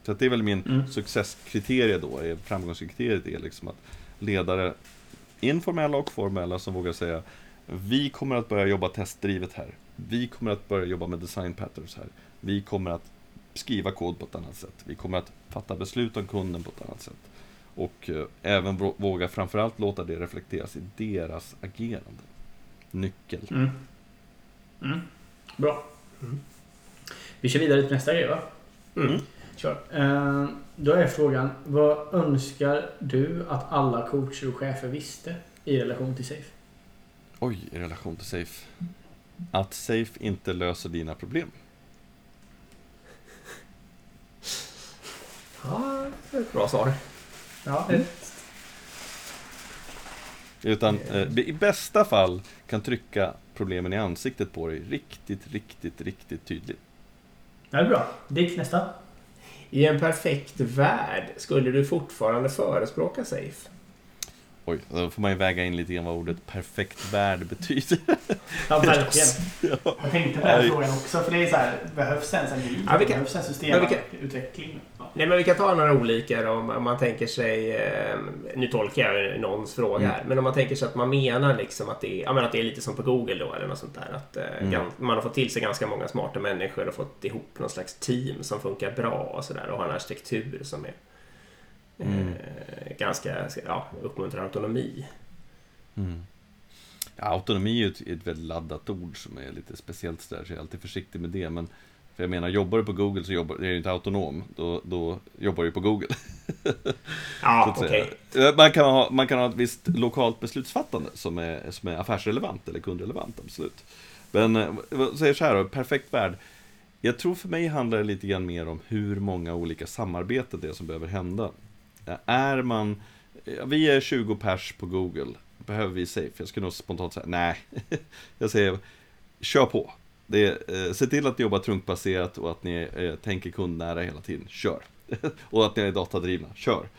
Så att det är väl min mm. successkriterie då, framgångskriteriet är liksom att ledare, informella och formella, som vågar säga vi kommer att börja jobba testdrivet här. Vi kommer att börja jobba med design patterns här. Vi kommer att skriva kod på ett annat sätt. Vi kommer att fatta beslut om kunden på ett annat sätt. Och eh, även våga framförallt låta det reflekteras i deras agerande. Nyckel. Mm. Mm. Bra. Mm. Vi kör vidare till nästa grej va? Mm. Kör. Uh, då är frågan, vad önskar du att alla coacher och chefer visste i relation till SAFE? Oj, i relation till SAFE? Att SAFE inte löser dina problem. Ja, bra svar. Ja. Mm. Utan eh, i bästa fall kan trycka problemen i ansiktet på dig riktigt, riktigt, riktigt tydligt. Det är bra. Dick, nästa. I en perfekt värld, skulle du fortfarande förespråka Safe? Oj, då får man ju väga in lite grann vad ordet perfekt värld betyder. Ja, verkligen. Ja. Jag tänkte på den frågan också, för det är så här, behövs ens en liv? Ja, behövs en systemutveckling? Nej, men vi kan ta några olika då, om man tänker sig... Eh, nu tolkar jag någons fråga här. Men om man tänker sig att man menar liksom att det är, menar att det är lite som på Google då eller något sånt där. Att eh, Mm. man har fått till sig ganska många smarta människor och fått ihop någon slags team som funkar bra och sådär. Och har en arkitektur som är eh, Mm. ganska, ja, uppmuntrar autonomi. Mm. Ja, autonomi är ett, ett väldigt laddat ord som är lite speciellt sådär, så jag är alltid försiktig med det. Men för jag menar, jobbar du på Google så jobbar, är du inte autonom, då, då jobbar du på Google. Ja, okej. säga. Eh, Man, kan ha, man kan ha ett visst lokalt beslutsfattande som är, som är affärsrelevant eller kundrelevant, absolut. Men eh, vad säger så här då, perfekt värld. Jag tror för mig handlar det lite grann mer om hur många olika samarbeten det är som behöver hända. Eh, Är man, vi är 20 pers på Google, behöver vi Safe? Jag skulle nog spontant säga nej. Jag säger, kör på. Det är, eh, se till att ni jobbar trunkbaserat och att ni eh, tänker kundnära hela tiden. Kör! och att ni är datadrivna. Kör!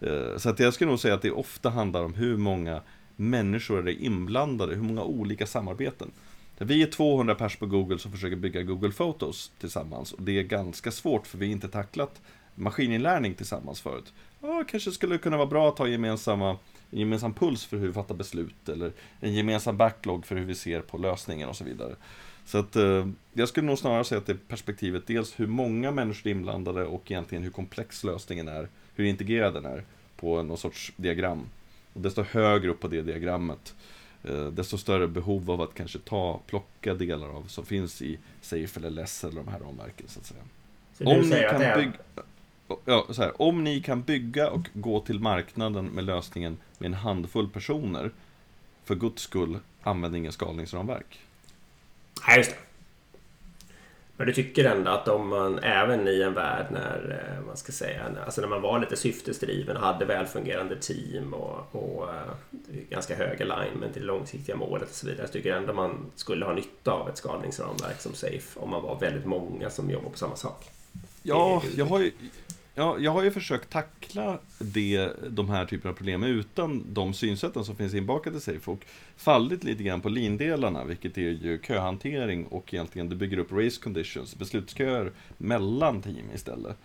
Eh, så att jag skulle nog säga att det ofta handlar om hur många människor är inblandade, hur många olika samarbeten. Vi är 200 pers på Google som försöker bygga Google Photos tillsammans och det är ganska svårt för vi har inte tacklat maskininlärning tillsammans förut. Ja, kanske skulle kunna vara bra att ha gemensamma, en gemensam puls för hur vi fattar beslut eller en gemensam backlog för hur vi ser på lösningen och så vidare. Så att eh, jag skulle nog snarare säga att det är perspektivet dels hur många människor är inblandade och egentligen hur komplex lösningen är, hur integrerad den är på någon sorts diagram. Och desto högre upp på det diagrammet, eh, desto större behov av att kanske ta, plocka delar av som finns i Safe eller Less eller de här ramverken så att säga. Så Om ni kan är... bygga... Ja, så här, om ni kan bygga och gå till marknaden med lösningen med en handfull personer, för guds skull, använd ingen skalningsramverk. Nej, just det. Men du tycker ändå att om man även i en värld när eh, man ska säga, alltså när man var lite syftesdriven och hade välfungerande team och, och eh, ganska hög alignment till det långsiktiga målet och så vidare. Så tycker jag ändå man skulle ha nytta av ett skalningsramverk som Safe om man var väldigt många som jobbar på samma sak. Ja, jag har ju, ja, jag har ju försökt tackla det, de här typerna av problem utan de synsätten som finns inbakade i Safe och fallit lite grann på lindelarna, vilket är ju köhantering och egentligen det bygger upp race conditions, beslutsköer mellan team istället.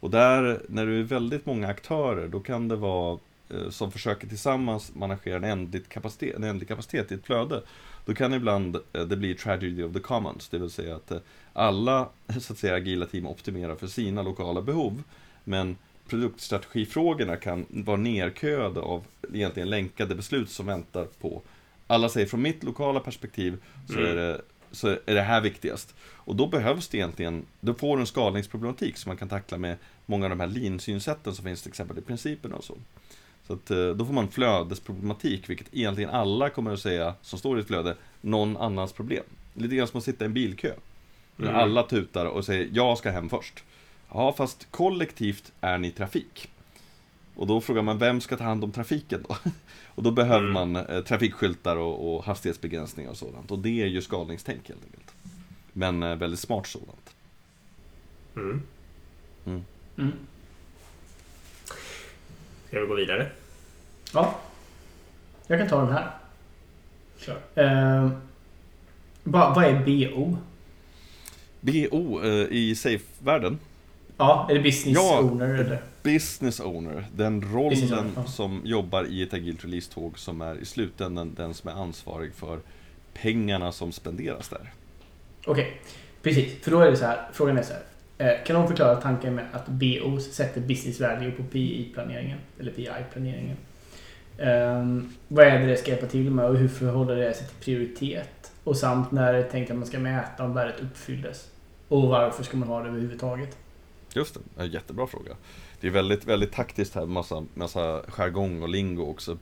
Och där, när det är väldigt många aktörer, då kan det vara eh, som försöker tillsammans managera en ändlig kapacitet, en ändlig kapacitet i ett flöde. Då kan ibland eh, det bli tragedy of the commons, det vill säga att eh, alla så att säga, agila team optimerar för sina lokala behov. Men produktstrategifrågorna kan vara nerköade av egentligen länkade beslut som väntar på alla säger från mitt lokala perspektiv så, Mm. är det, så är det här viktigast. Och då behövs det egentligen, då får du en skalningsproblematik som man kan tackla med många av de här lean-synsätten som finns till exempel i principerna och så. Så att eh, då får man flödesproblematik, vilket egentligen alla kommer att säga, som står i ett flöde, någon annans problem. Lite grann som att sitta i en bilkö. Mm. Alla tutar och säger, jag ska hem först. Ja, fast kollektivt är ni trafik. Och då frågar man, vem ska ta hand om trafiken då? Och då behöver Mm. man eh, trafikskyltar och, och hastighetsbegränsningar och sådant. Och det är ju skalningstänk helt enkelt. Men eh, väldigt smart sådant. Mm. Mm. Ska vi gå vidare? Ja. Jag kan ta den här. Kör. Eh, vad, vad är BO? BO eh, i safe-världen, Ja, är det business Ja. owner eller? Business owner, den rollen owner, ja. som jobbar i ett agilt release-tåg som är i slutändan den som är ansvarig för pengarna som spenderas där. Okej, precis. För då är det så här. Frågan är så här. Eh, kan någon förklara tanken med att BO sätter business value på PI-planeringen? Eller PI-planeringen. Um, vad är det det ska hjälpa till med och hur förhåller det sig till prioritet? Och samt när det är tänkt att man ska mäta om värdet uppfylldes. Och varför ska man ha det överhuvudtaget? Just det, en jättebra fråga. Det är väldigt, väldigt taktiskt här, massa, massa jargong och lingo också.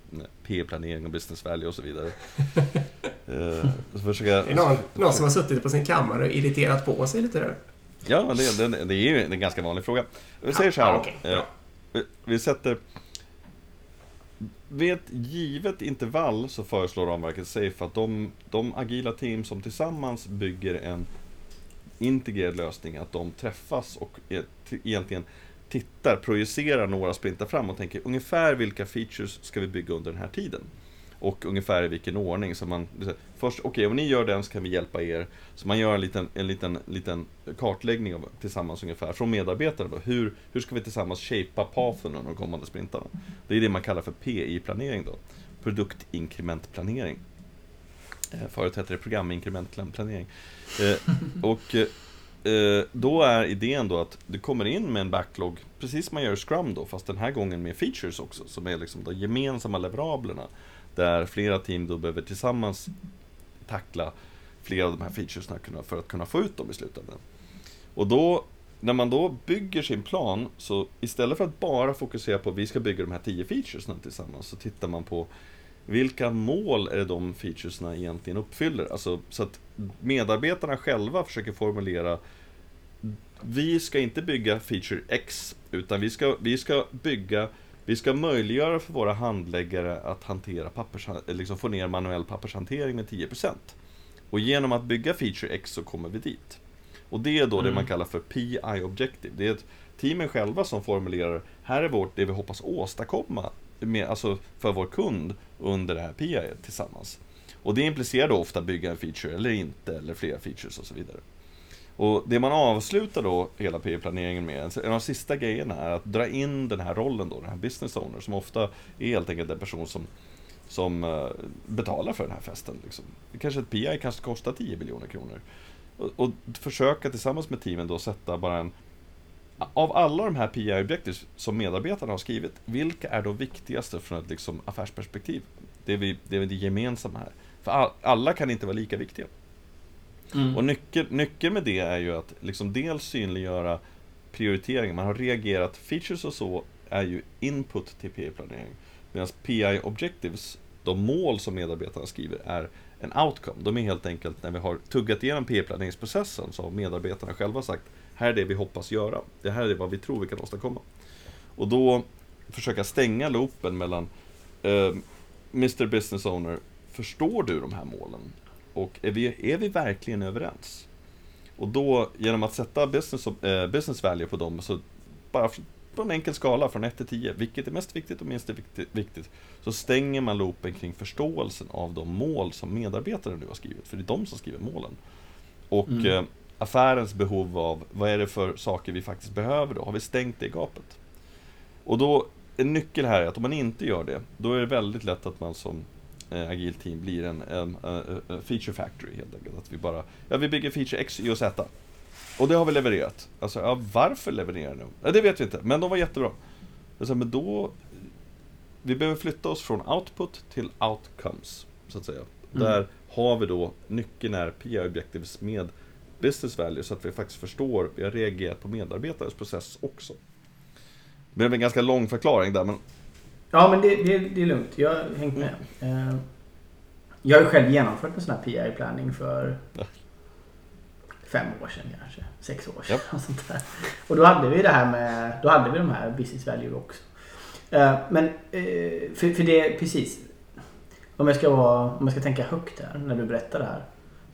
P-planering och business value och så vidare. eh, så försöka, Det är någon, någon som har suttit på sin kammare och irriterat på sig lite där. Ja, det, det, det är ju en ganska vanlig fråga. Vi säger så här Ja, då. okej, Eh, vi- Vi sätter... Vid ett givet intervall så föreslår ramverket Safe att de, de agila team som tillsammans bygger en integrerad lösning, att de träffas och e- egentligen tittar, projicerar några sprintar fram och tänker ungefär vilka features ska vi bygga under den här tiden? Och ungefär i vilken ordning. Så man, först, okej okay, om ni gör den så kan vi hjälpa er. Så man gör en liten, en liten, liten kartläggning av, tillsammans ungefär från medarbetare. Då. Hur, hur ska vi tillsammans shapea pathen under de kommande sprintarna? Det är det man kallar för PI-planering då. Produktinkrementplanering. Eh, förut hette det programinkrementplanering. inkrementplanering. Eh, och eh, då är idén då att du kommer in med en backlog, precis som man gör i Scrum då, fast den här gången med features också, som är liksom de gemensamma leverablerna. Där flera team då behöver tillsammans tackla flera av de här featuresna för att kunna få ut dem i slutändan. Och då, när man då bygger sin plan, så istället för att bara fokusera på att vi ska bygga de här tio featuresna tillsammans, så tittar man på vilka mål är det de featuresna egentligen uppfyller? Alltså, så att medarbetarna själva försöker formulera vi ska inte bygga feature X, utan vi ska, vi ska bygga vi ska möjliggöra för våra handläggare att hantera pappers, liksom få ner manuell pappershantering med 10%. Och genom att bygga feature X så kommer vi dit. Och det är då mm. det man kallar för PI Objective. Det är teamen själva som formulerar, här är vårt, det vi hoppas åstadkomma med, alltså för vår kund under det här PI tillsammans. Och det implicerar då ofta bygga en feature eller inte, eller flera features och så vidare. Och det man avslutar då hela PI-planeringen med, en av de sista grejerna är att dra in den här rollen då, den här business owner, som ofta är helt enkelt en person som, som eh, betalar för den här festen. Liksom. Kanske ett PI kanske kostar 10 miljoner kronor. Och, och, försöka tillsammans med teamen då sätta bara en av alla de här PI objectives som medarbetarna har skrivit, vilka är då viktigaste från ett liksom, affärsperspektiv? Det är, vi, det är det gemensamma här. För all, alla kan inte vara lika viktiga. Mm. Och nyckeln, nyckeln med det är ju att liksom dels synliggöra prioriteringen. Man har reagerat, features och så är ju input till PI-planering. Medan PI objectives, de mål som medarbetarna skriver, är en outcome. De är helt enkelt, när vi har tuggat igenom PI-planeringsprocessen, så har medarbetarna själva sagt här är det vi hoppas göra. Det här är vad vi tror vi kan åstadkomma. Och då försöka stänga loopen mellan eh, Mr Business Owner, förstår du de här målen? Och är vi, är vi verkligen överens? Och då, genom att sätta business, eh, business value på dem, så bara på en enkel skala från 1 till 10, vilket är mest viktigt och minst viktigt, så stänger man loopen kring förståelsen av de mål som medarbetarna nu har skrivit, för det är de som skriver målen. Och mm. eh, affärens behov av, vad är det för saker vi faktiskt behöver då? Har vi stängt det gapet? Och då, en nyckel här är att om man inte gör det, då är det väldigt lätt att man som eh, agil team blir en, en, en, en, feature factory helt enkelt. Att vi bara, ja vi bygger feature X, Y och Z. Och det har vi levererat. Alltså, ja, varför levererar de? Ja, det vet vi inte, men de var jättebra. Alltså, men då, vi behöver flytta oss från output till outcomes, så att säga. Mm. Där har vi då, nyckeln är PI Objectives med business value så att vi faktiskt förstår, vi har reagerat på medarbetares process också. Det blev en ganska lång förklaring där men... Ja men det, det, det är lugnt, jag har hängt med. Mm. Jag har ju själv genomfört en sån här PI-planning för ja. fem år sedan kanske. Sex år sedan. Ja. Och, sånt där. och då hade vi det här med, då hade vi de här business value också. Eh, men eh, för, för det, precis. Om jag, ska vara, om jag ska tänka högt här när du berättar det här.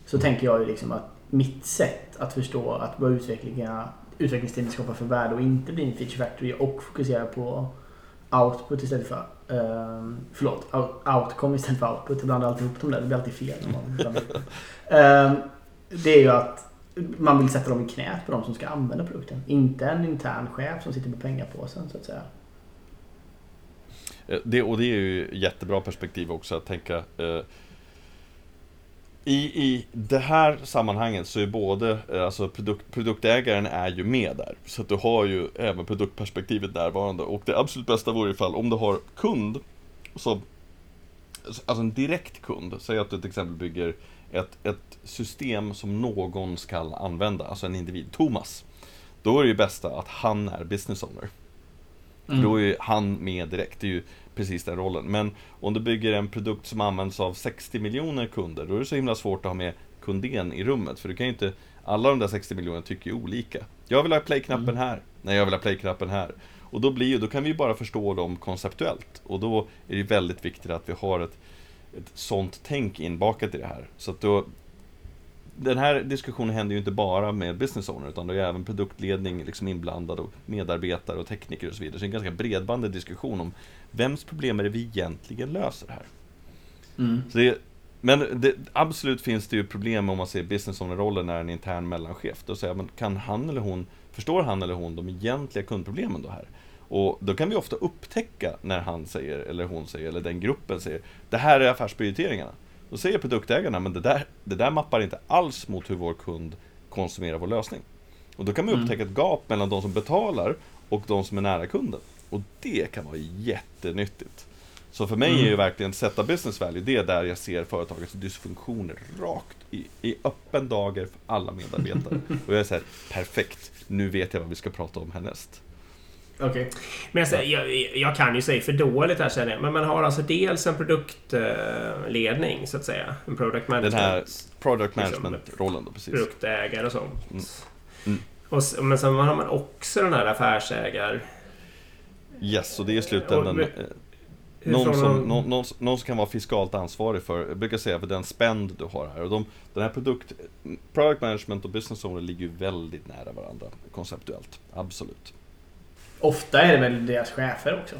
Så tänker jag ju liksom att mitt sätt att förstå att vad utvecklingsteamet skapar för värde och inte bli en feature factory och fokusera på output istället för um, förlåt, outcome istället för output. Jag blandar alltid ihop dem där. Det blir alltid fel. um, det är ju att man vill sätta dem i knät på de som ska använda produkten. Inte en intern chef som sitter på pengapåsen så att säga. Eh, det, och det är ju jättebra perspektiv också att tänka eh, i, I det här sammanhanget så är både, eh, alltså produkt, produktägaren är ju med där. Så att du har ju även produktperspektivet närvarande. Och det absolut bästa vore ifall om du har kund, som, alltså en direkt kund, säg att du till exempel bygger ett, ett system som någon ska använda, alltså en individ, Thomas. Då är det ju bästa att han är business owner. Mm. Då är ju han med direkt. Det är ju precis den rollen. Men om du bygger en produkt som används av 60 miljoner kunder, då är det så himla svårt att ha med kunden i rummet. För du kan ju inte, alla de där 60 miljonerna tycker ju olika. Jag vill ha play-knappen mm. här. Nej, jag vill ha play-knappen här. Och då, blir, då kan vi bara förstå dem konceptuellt. Och då är det väldigt viktigt att vi har ett, ett sånt tänk inbakat i det här. Så att då, den här diskussionen händer ju inte bara med business owner utan det är även produktledning liksom inblandad och medarbetare och tekniker och så vidare. Så det är en ganska bredbandig diskussion om vems problem är det vi egentligen löser här? Mm. Så det, men det, absolut finns det ju problem om man ser business owner-rollen är en intern mellanchef. Då säger man, kan han eller hon, förstår han eller hon de egentliga kundproblemen då här? Och då kan vi ofta upptäcka när han säger, eller hon säger, eller den gruppen säger, det här är affärsprioriteringarna. Då säger produktägarna, men det där, det där mappar inte alls mot hur vår kund konsumerar vår lösning. Och då kan man Mm. upptäcka ett gap mellan de som betalar och de som är nära kunden. Och det kan vara jättenyttigt. Så för mig är ju Mm. verkligen sätta business value, det är där jag ser företagets dysfunktioner rakt i, i öppen dager för alla medarbetare. Och jag är perfekt, nu vet jag vad vi ska prata om härnäst. Okej. Men jag, säger- jag, jag kan ju säga för dåligt här känner jag. Men man har alltså dels en produktledning så att säga. En product Den management. här product Liksom, management-rollen då, precis. produktägare och sånt. Mm. Mm. Och, men sen har man också den här affärsägar... Yes, och det är i slutändan Och- eh, någon, som, någon- någon, någon, som kan vara fiskalt ansvarig för, jag brukar säga för den spend du har här. Och de, den här produkt, product management och business owner ligger ju väldigt nära varandra konceptuellt. Absolut. Ofta är det väl deras chefer också?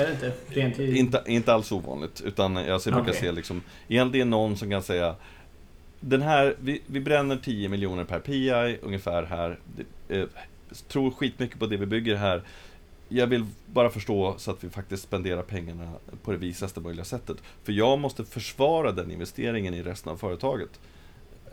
Är det inte? Rent i... Inte, inte alls ovanligt, utan jag brukar Okej. se liksom, egentligen någon som kan säga den här, vi, vi bränner 10 miljoner per PI ungefär här. Det, eh, tror skitmycket på det vi bygger här. Jag vill bara förstå så att vi faktiskt spenderar pengarna på det visaste möjliga sättet. För jag måste försvara den investeringen i resten av företaget.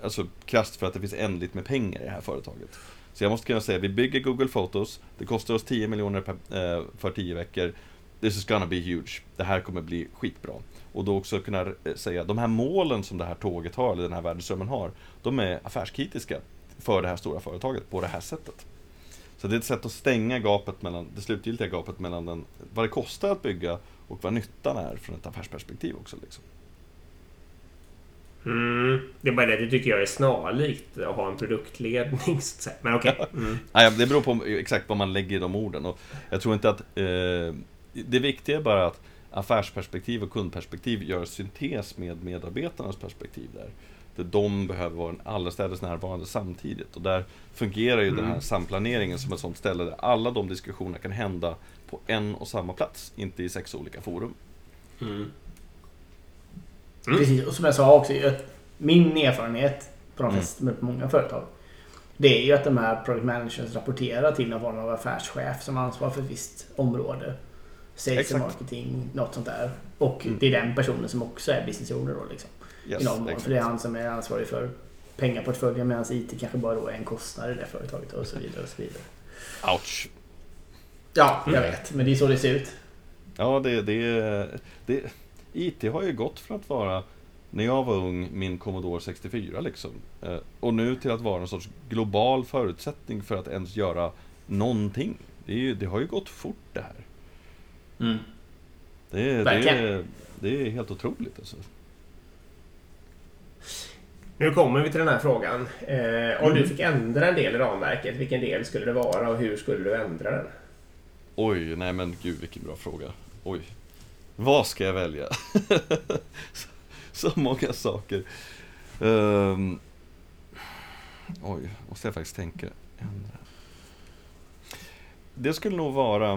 Alltså krasst för att det finns ändligt med pengar i det här företaget. Så jag måste kunna säga, vi bygger Google Photos, det kostar oss 10 miljoner per, eh, för 10 veckor. This is gonna be huge. Det här kommer bli skitbra. Och då också kunna eh, säga, de här målen som det här tåget har, eller den här värdeströmmen har, de är affärskritiska för det här stora företaget på det här sättet. Så det är ett sätt att stänga gapet mellan, det slutgiltiga gapet mellan den, vad det kostar att bygga och vad nyttan är från ett affärsperspektiv också. Liksom. Mm, det är bara det, det tycker jag är snarlikt att ha en produktledning. Men okej. Mm. Nej, det beror på exakt vad man lägger i de orden. Och jag tror inte att... Eh, det viktiga är bara att affärsperspektiv och kundperspektiv gör syntes med medarbetarnas perspektiv där. Där de behöver vara allestädes närvarande samtidigt. Och där fungerar ju den här Mm. samplaneringen som ett sånt ställe där alla de diskussionerna kan hända på en och samma plats, inte i sex olika forum. Mm. Mm. Precis, och som jag sa också, min erfarenhet på de Mm. flesta, med många företag. Det är ju att de här product managers rapporterar till någon form av affärschef som ansvarar för ett visst område. Sales Exakt. och marketing, något sånt där. Och Mm. det är den personen som också är business owner då liksom. Yes, I någon mån. För det är han som är ansvarig för pengaportföljen medan IT kanske bara då är en kostnad i det företaget och så vidare. Och så vidare. Ouch! Ja, jag Mm. vet. Men det är så det ser ut. Ja, det, det, det, IT har ju gått från att vara, när jag var ung, min Commodore 64 liksom. Eh, Och nu till att vara en sorts global förutsättning för att ens göra någonting. Det, ju, det har ju gått fort det här. Det, är- det, är, det är helt otroligt alltså. Nu kommer vi till den här frågan. Eh, om Mm. du fick ändra en del i ramverket, vilken del skulle det vara och hur skulle du ändra den? Oj, nej men gud vilken bra fråga. Oj. Vad ska jag välja? så, många saker. Um, oj, måste jag faktiskt tänka. Ändra. Det skulle nog vara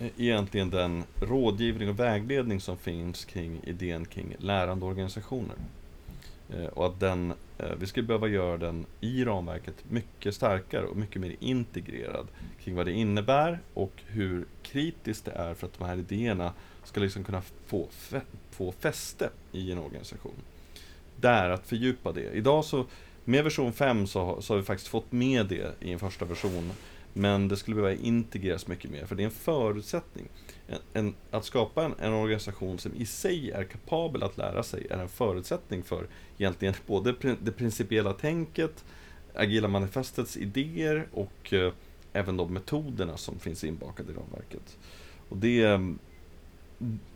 eh, egentligen den rådgivning och vägledning som finns kring idén kring lärande organisationer. Eh, och att den, eh, vi skulle behöva göra den i ramverket mycket starkare och mycket mer integrerad kring vad det innebär och hur kritiskt det är för att de här idéerna ska liksom kunna få, få fäste i en organisation. Där, att fördjupa det. Idag så, med version 5 så, så har vi faktiskt fått med det i en första version. Men det skulle behöva integreras mycket mer, för det är en förutsättning. En, en, att skapa en, en organisation som i sig är kapabel att lära sig är en förutsättning för egentligen både det principiella tänket, Agila manifestets idéer och eh, även de metoderna som finns inbakade i ramverket. Och det,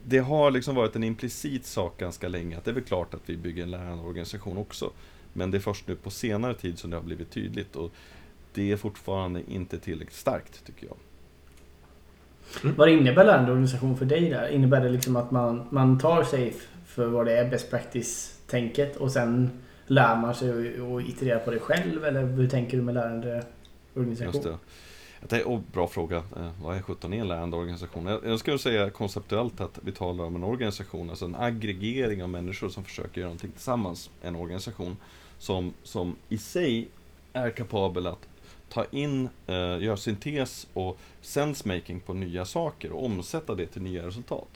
det har liksom varit en implicit sak ganska länge att det är väl klart att vi bygger en lärande organisation också. Men det är först nu på senare tid som det har blivit tydligt och det är fortfarande inte tillräckligt starkt tycker jag. Vad innebär lärande organisation för dig där? Innebär det liksom att man, man tar sig för vad det är best practice-tänket och sen lär man sig att iterera på det själv eller hur tänker du med lärande organisation? Just det. Oh, bra fråga. Eh, vad är 17 en lärande organisation? Jag, jag skulle säga konceptuellt att vi talar om en organisation, alltså en aggregering av människor som försöker göra någonting tillsammans. En organisation som, som i sig är kapabel att ta in, eh, göra syntes och sensemaking på nya saker och omsätta det till nya resultat.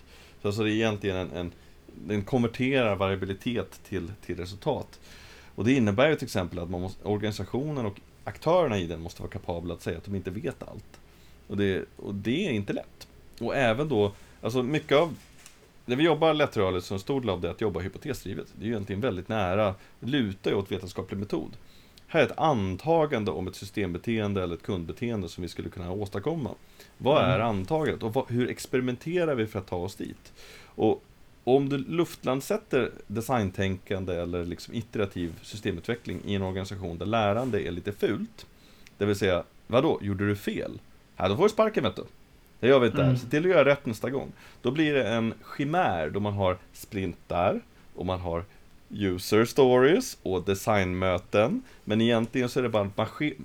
Så alltså det är egentligen en, en den konverterar variabilitet till, till resultat. Och det innebär ju till exempel att man måste, organisationen och aktörerna i den måste vara kapabla att säga att de inte vet allt. Och det, och det är inte lätt. Och även då, alltså mycket av när vi jobbar lättrörligt så en stor del av det är att jobba hypotesdrivet. Det är ju egentligen väldigt nära, lutar ju åt vetenskaplig metod. Här är ett antagande om ett systembeteende eller ett kundbeteende som vi skulle kunna åstadkomma. Vad är mm. antagandet och vad, hur experimenterar vi för att ta oss dit? Och om du luftlandsätter designtänkande eller liksom iterativ systemutveckling i en organisation där lärande är lite fult, det vill säga, vadå, gjorde du fel? Ja, då får du sparken vet du. Det gör vi inte mm. här. Se till att göra rätt nästa gång. Då blir det en chimär då man har sprintar och man har user stories och designmöten. Men egentligen så är det bara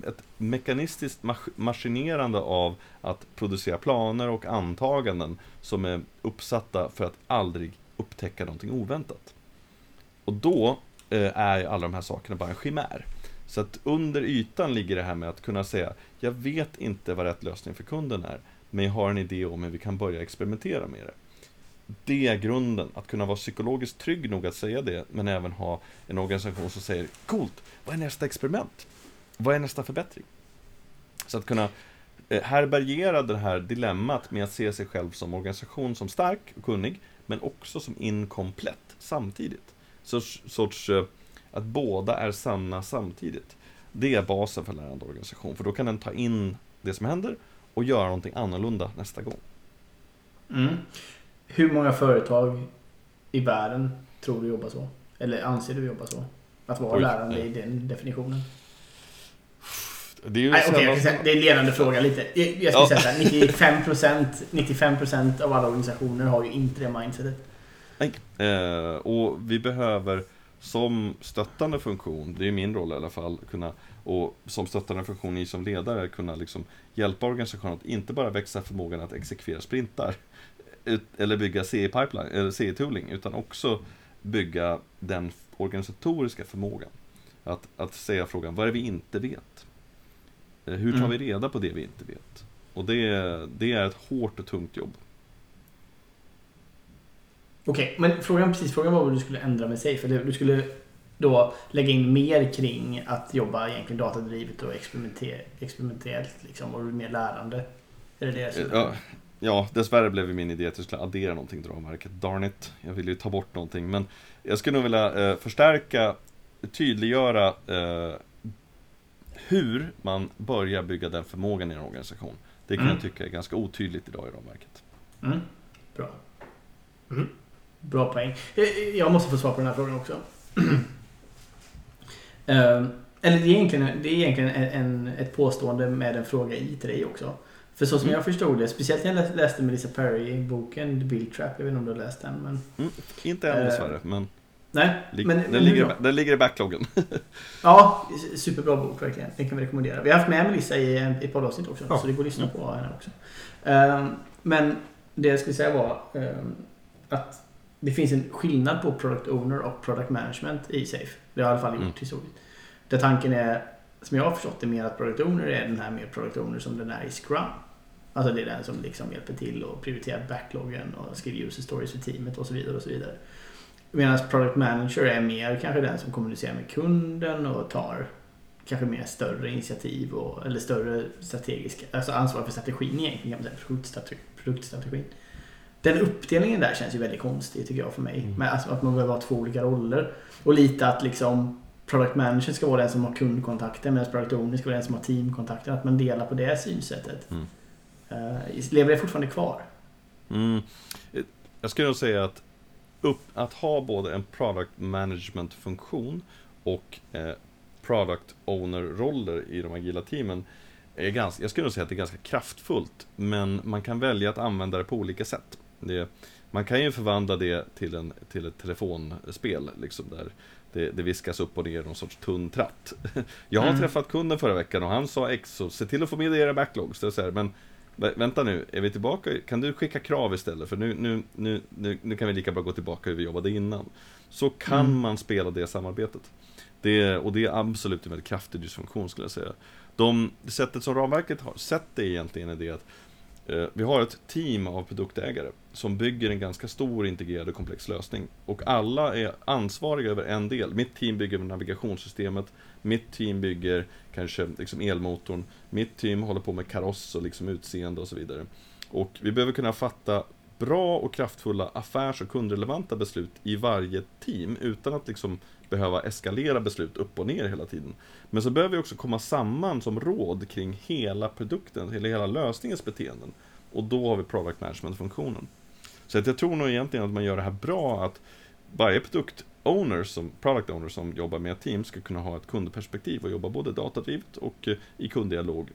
ett mekanistiskt maskinerande av att producera planer och antaganden som är uppsatta för att aldrig upptäcka någonting oväntat. Och då eh, är alla de här sakerna bara en chimär. Så att under ytan ligger det här med att kunna säga, jag vet inte vad rätt lösning för kunden är, men jag har en idé om hur vi kan börja experimentera med det. Det är grunden, att kunna vara psykologiskt trygg nog att säga det, men även ha en organisation som säger, coolt, vad är nästa experiment? Vad är nästa förbättring? Så att kunna eh, härbärgera det här dilemmat med att se sig själv som organisation som stark och kunnig, men också som inkomplett samtidigt. Sorts, sorts eh, att båda är sanna samtidigt. Det är basen för lärande organisation, för då kan den ta in det som händer och göra någonting annorlunda nästa gång. Mm. Hur många företag i världen tror du jobbar så? Eller anser du jobbar så? Att vara Oj, lärande nej. i den definitionen? Det är, ju Nej, okay, säga, det är en ledande fråga lite. Jag, jag skulle ja. säga såhär, 95%, 95% av alla organisationer har ju inte det mindsetet. Nej. Eh, och vi behöver som stöttande funktion, det är min roll i alla fall, kunna och som stöttande funktion i som ledare kunna liksom hjälpa organisationen att inte bara växa förmågan att exekvera sprintar eller bygga CE-pipeline, eller CE-tooling, utan också bygga den organisatoriska förmågan. Att, att säga frågan, vad är det vi inte vet? Eh, hur tar mm. vi reda på det vi inte vet? Och det, det är ett hårt och tungt jobb. Okej, okay, men frågan, precis, frågan var vad du skulle ändra med Safe. Du skulle då lägga in mer kring att jobba egentligen datadrivet och experimenter, experimentellt liksom, och mer lärande. Är det det som... ja, ja, dessvärre blev min idé att jag skulle addera någonting till ramverket. Darn it, jag ville ju ta bort någonting. Men jag skulle nog vilja eh, förstärka, tydliggöra eh, hur man börjar bygga den förmågan i en organisation. Det kan mm. jag tycka är ganska otydligt idag i ramverket. Mm. Bra. Mm. Bra poäng. Jag måste få svar på den här frågan också. uh, eller det är egentligen, det är egentligen en, ett påstående med en fråga i till dig också. För så som mm. jag förstod det, speciellt när jag läste Melissa Perry-boken The Bill Trap, jag vet inte om du har läst den. Men, mm, inte än dessvärre, uh, men... Nej, Lig men, den, ligger, den ligger i backloggen. ja, superbra bok verkligen. Den kan vi rekommendera. Vi har haft med Melissa i ett poddavsnitt också, ja. så det går att lyssna mm. på henne också. Um, men det jag skulle säga var um, att det finns en skillnad på Product Owner och Product Management i Safe. Det har i alla fall gjort mm. historiskt. Där tanken är, som jag har förstått det, mer att Product Owner är den här mer Product Owner som den är i Scrum. Alltså det är den som liksom hjälper till och prioriterar backloggen och skriver user stories för teamet och så vidare. och så vidare. Medan Product Manager är mer kanske den som kommunicerar med kunden och tar kanske mer större initiativ och, eller större strategiska, alltså ansvar för strategin egentligen kan man säga, produktstrategin. Den uppdelningen där känns ju väldigt konstig tycker jag för mig. Mm. alltså att man behöver ha två olika roller. Och lite att liksom Product Manager ska vara den som har kundkontakten medan Product Owner ska vara den som har teamkontakten. Att man delar på det synsättet. Mm. Uh, lever det fortfarande kvar? Mm. Jag skulle nog säga att upp, att ha både en product management funktion och eh, product owner-roller i de agila teamen är ganska, jag skulle nog säga att det är ganska kraftfullt, men man kan välja att använda det på olika sätt. Det, man kan ju förvandla det till, en, till ett telefonspel, liksom där det, det viskas upp och ner någon sorts tunn tratt. Jag har Mm. träffat kunden förra veckan och han sa X, så se till att få med era backlogs. Det är så här, men vänta nu, är vi tillbaka? Kan du skicka krav istället? För nu, nu, nu, nu, nu kan vi lika bra gå tillbaka hur vi jobbade innan. Så kan Mm. man spela det samarbetet. Det, och det är absolut en väldigt kraftig dysfunktion skulle jag säga. De, det sättet som ramverket har sett det egentligen är det att eh, vi har ett team av produktägare som bygger en ganska stor integrerad och komplex lösning. Och alla är ansvariga över en del. Mitt team bygger navigationssystemet, mitt team bygger kanske liksom elmotorn, mitt team håller på med kaross och liksom utseende och så vidare. Och vi behöver kunna fatta bra och kraftfulla affärs och kundrelevanta beslut i varje team utan att liksom behöva eskalera beslut upp och ner hela tiden. Men så behöver vi också komma samman som råd kring hela produkten, eller hela lösningens beteenden. Och då har vi product management-funktionen. Så att jag tror nog egentligen att man gör det här bra, att varje produkt owners, som, product owners som jobbar med team ska kunna ha ett kundperspektiv och jobba både datadrivet och eh, i kunddialog.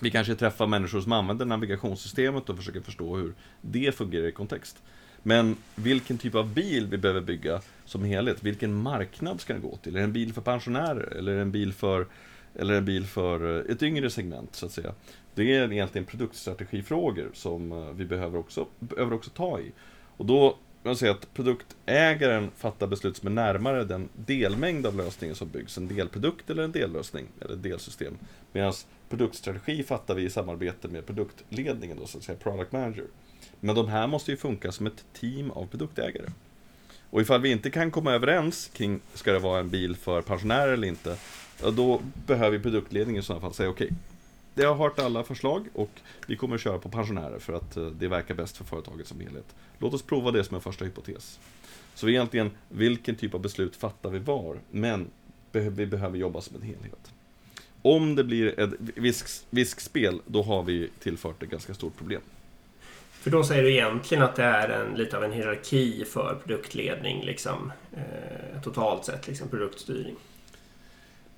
Vi kanske träffar människor som använder navigationssystemet och försöker förstå hur det fungerar i kontext. Men vilken typ av bil vi behöver bygga som helhet, vilken marknad ska den gå till? Är det en bil för pensionärer eller är det en bil för, eller en bil för eh, ett yngre segment så att säga? Det är egentligen produktstrategifrågor som eh, vi behöver också, behöver också ta i. Och då man säger att produktägaren fattar beslut som är närmare den delmängd av lösningen som byggs, en delprodukt eller en dellösning, eller delsystem. Medan produktstrategi fattar vi i samarbete med produktledningen, då, så att säga product manager. Men de här måste ju funka som ett team av produktägare. Och ifall vi inte kan komma överens kring, ska det vara en bil för pensionärer eller inte, ja, då behöver produktledningen i sådana fall säga okej, det har hört alla förslag och vi kommer att köra på pensionärer för att eh, det verkar bäst för företaget som helhet. Låt oss prova det som en första hypotes. Så egentligen, vilken typ av beslut fattar vi var? Men vi behöver jobba som en helhet. Om det blir ett visk, viskspel, då har vi tillfört ett ganska stort problem. För då säger du egentligen att det är en, lite av en hierarki för produktledning, liksom, eh, totalt sett, liksom produktstyrning.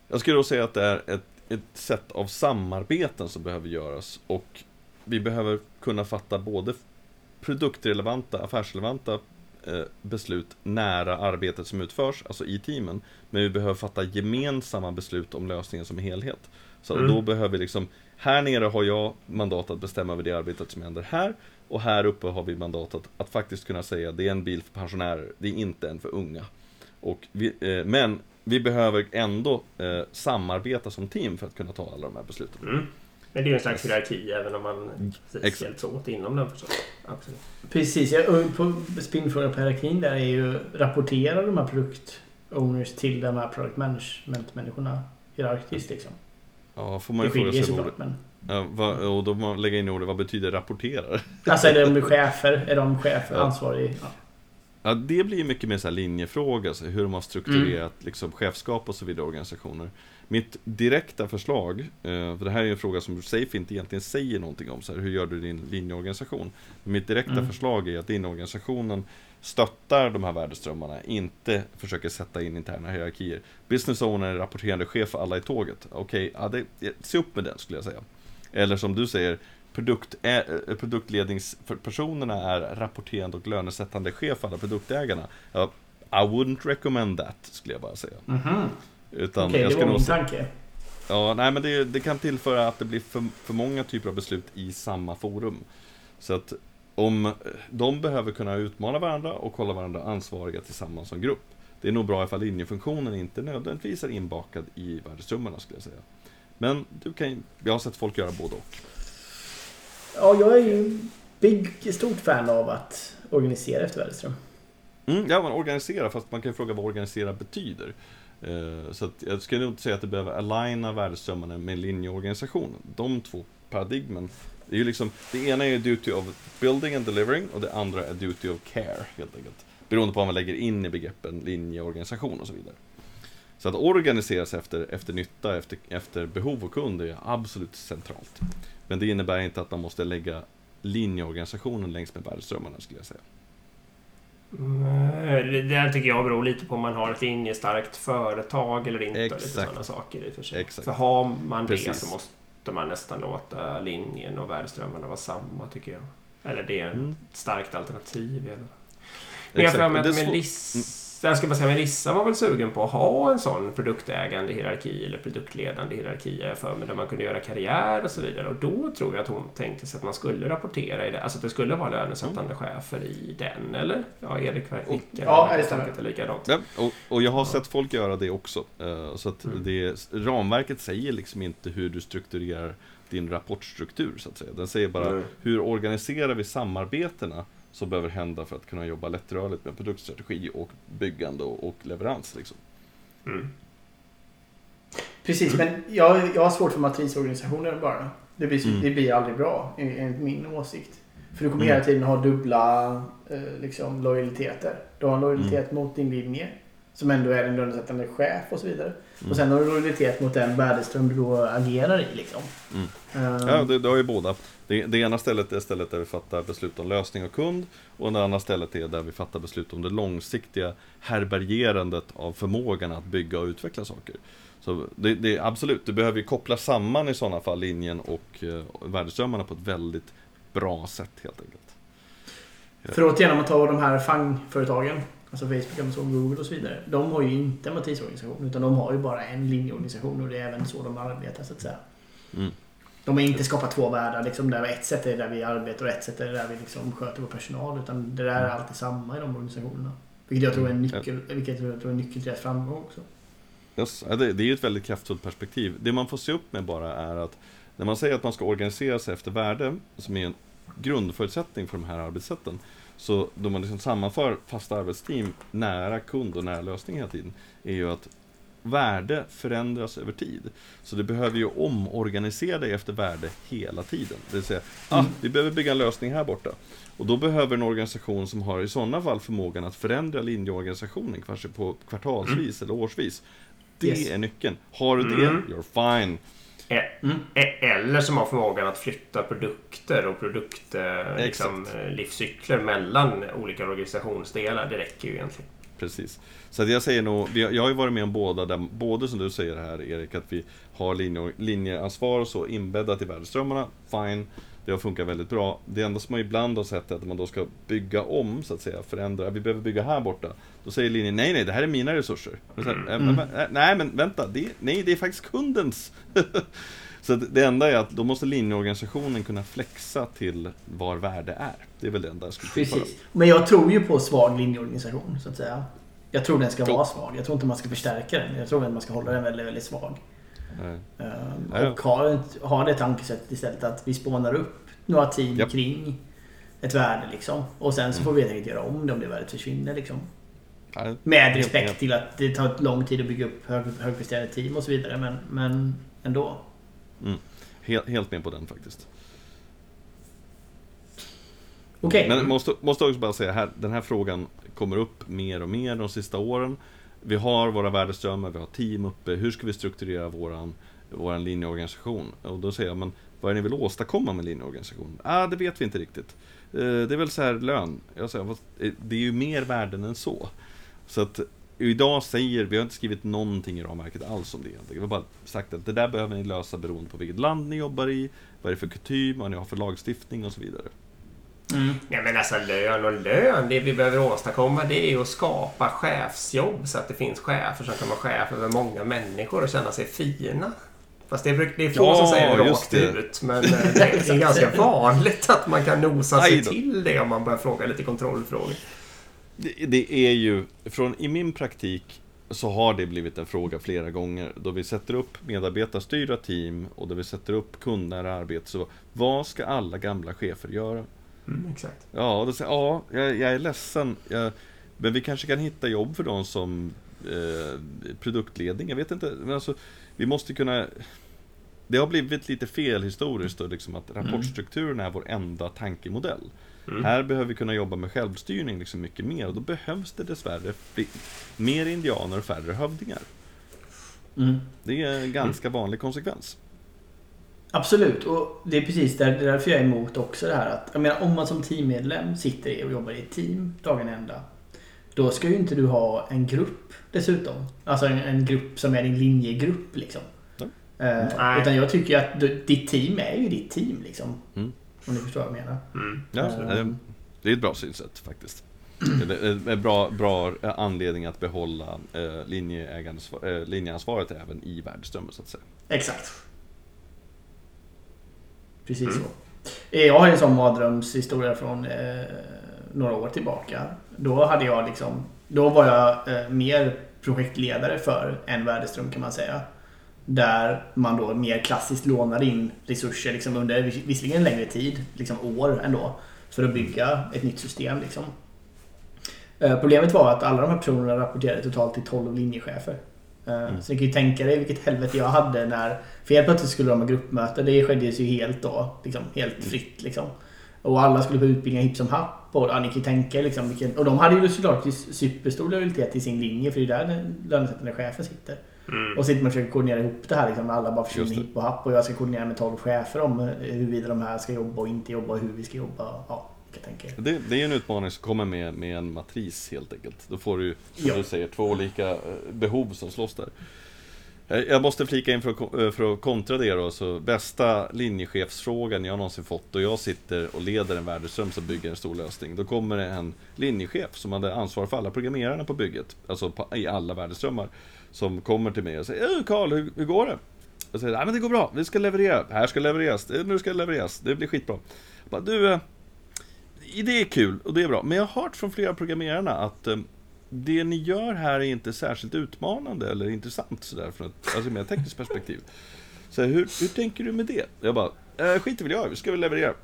Jag skulle då säga att det är ett, ett sätt av samarbeten som behöver göras och vi behöver kunna fatta både produktrelevanta, affärsrelevanta eh, beslut nära arbetet som utförs, alltså i teamen. Men vi behöver fatta gemensamma beslut om lösningen som helhet. Så Mm. då behöver vi liksom, här nere har jag mandat att bestämma över det arbetet som händer här. Och här uppe har vi mandat att, att faktiskt kunna säga det är en bil för pensionärer, det är inte en för unga. Och vi, eh, men vi behöver ändå eh, samarbeta som team för att kunna ta alla de här besluten. Mm. Men det är ju en slags hierarki, även om man precis Exakt. hjälps åt inom den förstås. Absolut. Precis, ja, och på spinnfrågan på hierarkin där är ju rapporterar de här produkt-owners till de här product management-människorna hierarkiskt liksom. Ja, får man ju fråga sig såklart men... ja, vad, Och då får man lägga in ordet, vad betyder rapporterar? Alltså är de chefer? Är de chefer? Ja. Ansvarig? Ja. Ja, det blir mycket mer så linjefråga, så hur de har strukturerat Mm. liksom, chefskap och så vidare organisationer. Mitt direkta förslag, eh, för det här är en fråga som Safe inte egentligen säger någonting om, så här, hur gör du din linjeorganisation? Men mitt direkta Mm. förslag är att linjeorganisationen stöttar de här värdeströmmarna, inte försöker sätta in interna hierarkier. Business owner är rapporterande chef för alla i tåget. Okej, ja, det- se upp med den skulle jag säga. Eller som du säger, produkt, eh, produktledningspersonerna är rapporterande och lönesättande chef för alla produktägarna. Ja, I wouldn't recommend that, skulle jag bara säga. Mhm. Utan Okej, jag det var nog min tanke. ja, nej, men det, det kan tillföra att det blir för, för många typer av beslut i samma forum. Så att om eh, de behöver kunna utmana varandra och hålla varandra ansvariga tillsammans som grupp. Det är nog bra ifall linjefunktionen inte nödvändigtvis är inbakad i värdeströmmarna skulle jag säga. Men du kan, jag har sett folk göra både och. Ja, jag är ju big, stort fan av att organisera efter Wärdeström. Mm, ja, man organiserar, fast man kan ju fråga vad organisera betyder. Eh, så att jag skulle nog inte säga att det behöver aligna värdeströmmarna med linjeorganisationen. De två paradigmen, det är ju liksom, det ena är ju duty of building and delivering och det andra är duty of care, helt enkelt. Beroende på vad man lägger in i begreppen linjeorganisation och så vidare. Så att organisera sig efter, efter nytta, efter, efter behov och kund är absolut centralt. Men det innebär inte att man måste lägga linjeorganisationen längs med värdeströmmarna, skulle jag säga. Mm, Det där tycker jag beror lite på om man har ett linjestarkt företag eller inte. Och lite Exakt. sådana saker i och för sig. Exakt. För har man det Precis. så måste man nästan låta linjen och värdeströmmarna vara samma tycker jag. Eller det är Mm. ett starkt alternativ. fall. Men jag Exakt. med Det är att svårt- Mm. Jag ska bara säga, Melissa var väl sugen på att ha en sån produktägande hierarki eller produktledande hierarki för mig, där man kunde göra karriär och så vidare. Och då tror jag att hon tänkte sig att man skulle rapportera i det, alltså att det skulle vara lönesättande Mm. chefer i den, eller? Ja, Erik verkar nicka. Ja, det stämmer. att likadant. Ja, och, och jag har sett folk göra det också. Eh, Så att Mm. det, ramverket säger liksom inte hur du strukturerar din rapportstruktur, så att säga. Den säger bara Mm. hur organiserar vi samarbetena som behöver hända för att kunna jobba lättrörligt med produktstrategi och byggande och, och leverans. Liksom. Mm. Precis, men jag, jag har svårt för matrisorganisationer bara. Det blir, Mm. det blir aldrig bra, enligt min åsikt. För du kommer Mm. hela tiden ha dubbla eh, liksom, lojaliteter. Du har en lojalitet Mm. mot din linje, som ändå är en lönesättande chef och så vidare. Mm. Och sen har du lojalitet mot den värdeström du då agerar i. Liksom. Mm. Eh, Ja, det, det har ju båda. Det, det ena stället är stället där vi fattar beslut om lösning och kund och det andra stället är där vi fattar beslut om det långsiktiga härbärgerandet av förmågan att bygga och utveckla saker. Så det, det, absolut, du behöver ju koppla samman i sådana fall linjen och eh, värdeströmmarna på ett väldigt bra sätt helt enkelt. För återigen om man tar de här FANG-företagen, alltså Facebook, Amazon, Google och så vidare. De har ju inte en matrisorganisation utan de har ju bara en linjeorganisation och det är även så de arbetar så att säga. Mm. De har inte skapat två världar, liksom, där ett sätt är där vi arbetar och ett sätt är där vi liksom sköter vår personal. Utan det där är alltid samma i de organisationerna. Vilket jag tror är en nyckel, vilket jag tror är en nyckel till deras framgång också. Yes, det, det är ju ett väldigt kraftfullt perspektiv. Det man får se upp med bara är att när man säger att man ska organisera sig efter värde, som är en grundförutsättning för de här arbetssätten, så då man liksom sammanför fasta arbetsteam nära kund och nära lösning hela tiden, är ju att värde förändras över tid. Så du behöver ju omorganisera dig efter värde hela tiden. Det vill säga, ah, vi behöver bygga en lösning här borta. Och då behöver en organisation som har i sådana fall förmågan att förändra linjeorganisationen, kanske på kvartalsvis eller årsvis. Det Yes. är nyckeln. Har du det, Mm. you're fine. E- Mm. e- Eller som har förmågan att flytta produkter och produkt, eh, liksom, eh, livscykler mellan olika organisationsdelar. Det räcker ju egentligen. Precis. Så att jag säger nog, jag har ju varit med om båda, där, både som du säger här Erik, att vi har linje, linjeansvar och så inbäddat i värdeströmmarna, fine. Det har funkat väldigt bra. Det enda som man ibland har sett är att man då ska bygga om, så att säga, förändra. Vi behöver bygga här borta. Då säger linjen, nej nej, det här är mina resurser. Här, Mm. "Äh, äh, nej men vänta, det, nej det är faktiskt kundens. så att det enda är att då måste linjeorganisationen kunna flexa till var värde är. Det är väl det enda jag skulle tillföra. Precis. Men jag tror ju på svag linjeorganisation så att säga. Jag tror den ska vara svag. Jag tror inte man ska förstärka den. Jag tror att man ska hålla den väldigt, väldigt svag. Ja. Och ha, ett- ha det tankesättet istället att vi spånar upp några team Japp. kring ett värde liksom. Och sen så får vi helt enkelt göra om det om det värdet försvinner liksom. Med respekt till att det tar lång tid att bygga upp hög, högpresterande team och så vidare. Men, men ändå. Helt, helt med på den faktiskt. Okej. Men måste, måste också bara säga här, den här frågan kommer upp mer och mer de sista åren. Vi har våra värdeströmmar, vi har team uppe. Hur ska vi strukturera våran, våran linjeorganisation? Och då säger jag, men vad är det ni vill åstadkomma med linjeorganisationen? Ah, det vet vi inte riktigt. Eh, det är väl så här lön. Jag säger, eh, det är ju mer värden än så. Så att idag säger, vi har inte skrivit någonting i ramverket alls om det. Vi har bara sagt att det där behöver ni lösa beroende på vilket land ni jobbar i, vad är det för kutym, vad ni har för lagstiftning och så vidare. Mm. Nej men alltså lön och lön. Det vi behöver åstadkomma det är att skapa chefsjobb så att det finns chefer som kan vara chef över många människor och känna sig fina. Fast det är, det är få Ja, som säger det rakt det. ut. Men eh, det är, ganska vanligt att man kan nosa sig till det om man börjar fråga lite kontrollfrågor. Det, det är ju, från i min praktik så har det blivit en fråga flera gånger då vi sätter upp medarbetarstyrda team och då vi sätter upp kundnära arbete. Så vad ska alla gamla chefer göra? Mm, exakt. Ja, då säger ja, jag, jag är ledsen. Jag, men vi kanske kan hitta jobb för dem som eh, produktledning. Jag vet inte. Men alltså, vi måste kunna... Det har blivit lite fel historiskt då, liksom att rapportstrukturen är vår enda tankemodell. Mm. Här behöver vi kunna jobba med självstyrning liksom mycket mer och då behövs det dessvärre mer indianer och färre hövdingar. Mm. Det är en ganska vanlig konsekvens. Absolut, och det är precis där, det är därför jag är emot också det här att jag menar, om man som teammedlem sitter i och jobbar i ett team dagen ända. Då ska ju inte du ha en grupp dessutom. Alltså en, en grupp som är din linjegrupp liksom. Ja. Eh, Nej. utan jag tycker att du, ditt team är ju ditt team liksom. Mm. Om ni förstår vad jag menar. Mm. Ja, eh, det är ett bra synsätt faktiskt. Det är en bra, bra anledning att behålla eh, eh, linjeansvaret även i värdeströmmen så att säga. Exakt. Precis Mm. så. Eh, Jag har ju en sån mardrömshistoria från eh, några år tillbaka. Då hade jag liksom, då var jag eh, mer projektledare för en värdeström kan man säga. Där man då mer klassiskt lånade in resurser liksom under vis- visserligen längre tid, liksom år ändå, för att bygga ett nytt system. Liksom. Eh, Problemet var att alla de här personerna rapporterade totalt till 12 linjechefer. Eh, Mm. Så ni kan ju tänka dig vilket helvete jag hade när... För helt plötsligt skulle de ha gruppmöte. Det skedde ju helt då. Liksom, helt fritt liksom. Och alla skulle på utbildningar hipp som happ. Och ja, ni kan ju tänka liksom vilken... Och de hade ju såklart superstor lojalitet till sin linje. För det är där den lönesättande chefen sitter. Mm. Och sitter man och försöker koordinera ihop det här liksom. Alla bara försvinner hipp och happ. Och jag ska koordinera med 12 chefer om eh, huruvida de här ska jobba och inte jobba. Och hur vi ska jobba. Ja, tänka er. Det, det är en utmaning som kommer med, med en matris helt enkelt. Då får du, som Ja. du säger, två olika eh, behov som slåss där. Eh, Jag måste flika in för att, eh, för att kontra det då, så bästa linjechefsfrågan jag någonsin fått och jag sitter och leder en värdeström som bygger en stor lösning. Då kommer det en linjechef som hade ansvar för alla programmerarna på bygget, alltså på, i alla värdeströmmar, som kommer till mig och säger "Eh, Karl, hur, hur går det? Jag säger, nej men det går bra, vi ska leverera, här ska levereras, nu ska det levereras, det blir skitbra. Jag bara, du, det är kul och det är bra, men jag har hört från flera programmerarna att eh, det ni gör här är inte särskilt utmanande eller intressant sådär från ett alltså, mer tekniskt perspektiv. Så hur, hur tänker du med det? Jag bara, eh, i väl jag vi ska väl leverera.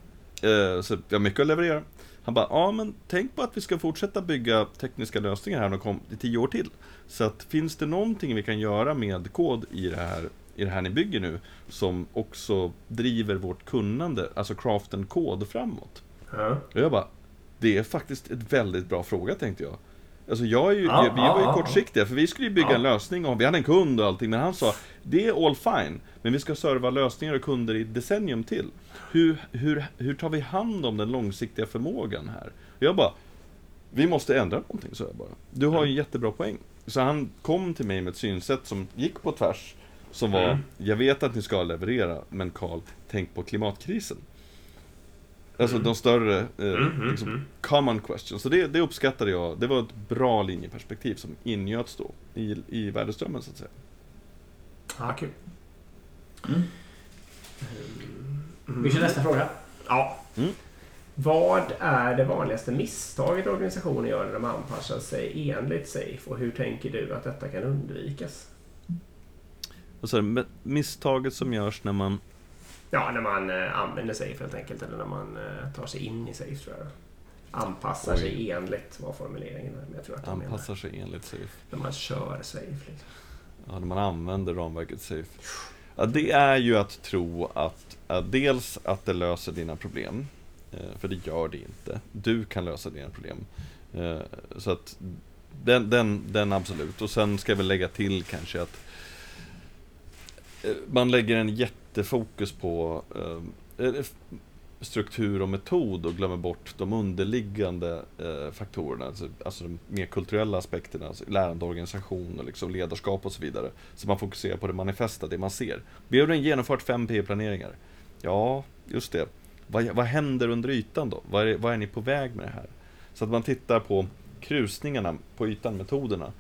Eh, så jag har mycket att leverera. Han bara, ja men tänk på att vi ska fortsätta bygga tekniska lösningar här kom, i tio år till. Så att finns det någonting vi kan göra med kod i det här, i det här ni bygger nu, som också driver vårt kunnande, alltså craften kod framåt? Ja. Och jag bara, det är faktiskt ett väldigt bra fråga tänkte jag. Alltså jag är ju, Ja, vi var ju ja. kortsiktiga, för vi skulle ju bygga Ja. en lösning och vi hade en kund och allting, men han sa det är all fine, men vi ska serva lösningar och kunder i decennium till. Hur, hur, hur tar vi hand om den långsiktiga förmågan här? Och jag bara, vi måste ändra någonting, sa jag bara. Du har ju en jättebra poäng. Så han kom till mig med ett synsätt som gick på tvärs, som var, Mm. jag vet att ni ska leverera, men Karl, tänk på klimatkrisen. Alltså de större, eh, Mm, mm, liksom, mm. common questions. Så det, det uppskattade jag. Det var ett bra linjeperspektiv som ingöts då i, i värdeströmmen så att säga. Ja, kul. Mm. Vi kör nästa fråga. Ja. Mm. Vad är det vanligaste misstaget organisationer gör när de anpassar sig enligt SAFE och hur tänker du att detta kan undvikas? Och så är det med- misstaget som görs när man Ja, när man eh, använder SAFE helt enkelt eller när man eh, tar sig in i SAFE tror jag. Anpassar Oj. sig enligt var formuleringen är, men jag tror att anpassar sig enligt SAFE. När man kör SAFE. Liksom. Ja, när man använder ramverket SAFE. Ja, det är ju att tro att, att dels att det löser dina problem. eh, För det gör det inte. Du kan lösa dina problem. Så att den, den, den absolut. Och sen ska vi lägga till kanske att man lägger en jättefokus på ehm, eh, struktur och metod och glömmer bort de underliggande eh, faktorerna, alltså, alltså de mer kulturella aspekterna, alltså lärande organisation och liksom ledarskap och så vidare. Så man fokuserar på det manifesta, det man ser. Vi har redan genomfört fem P-planeringar. Ja, just det. Vad, vad händer under ytan då? Vad är, vad är ni på väg med det här? Så att man tittar på krusningarna på ytan, metoderna.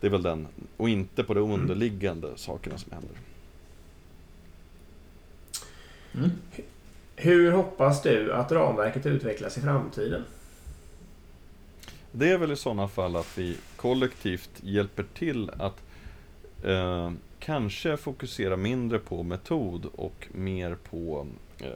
Det är väl den, och inte på de underliggande sakerna som händer. Mm. Hur hoppas du att ramverket utvecklas i framtiden? Det är väl i sådana fall att vi kollektivt hjälper till att eh, kanske fokusera mindre på metod och mer på eh,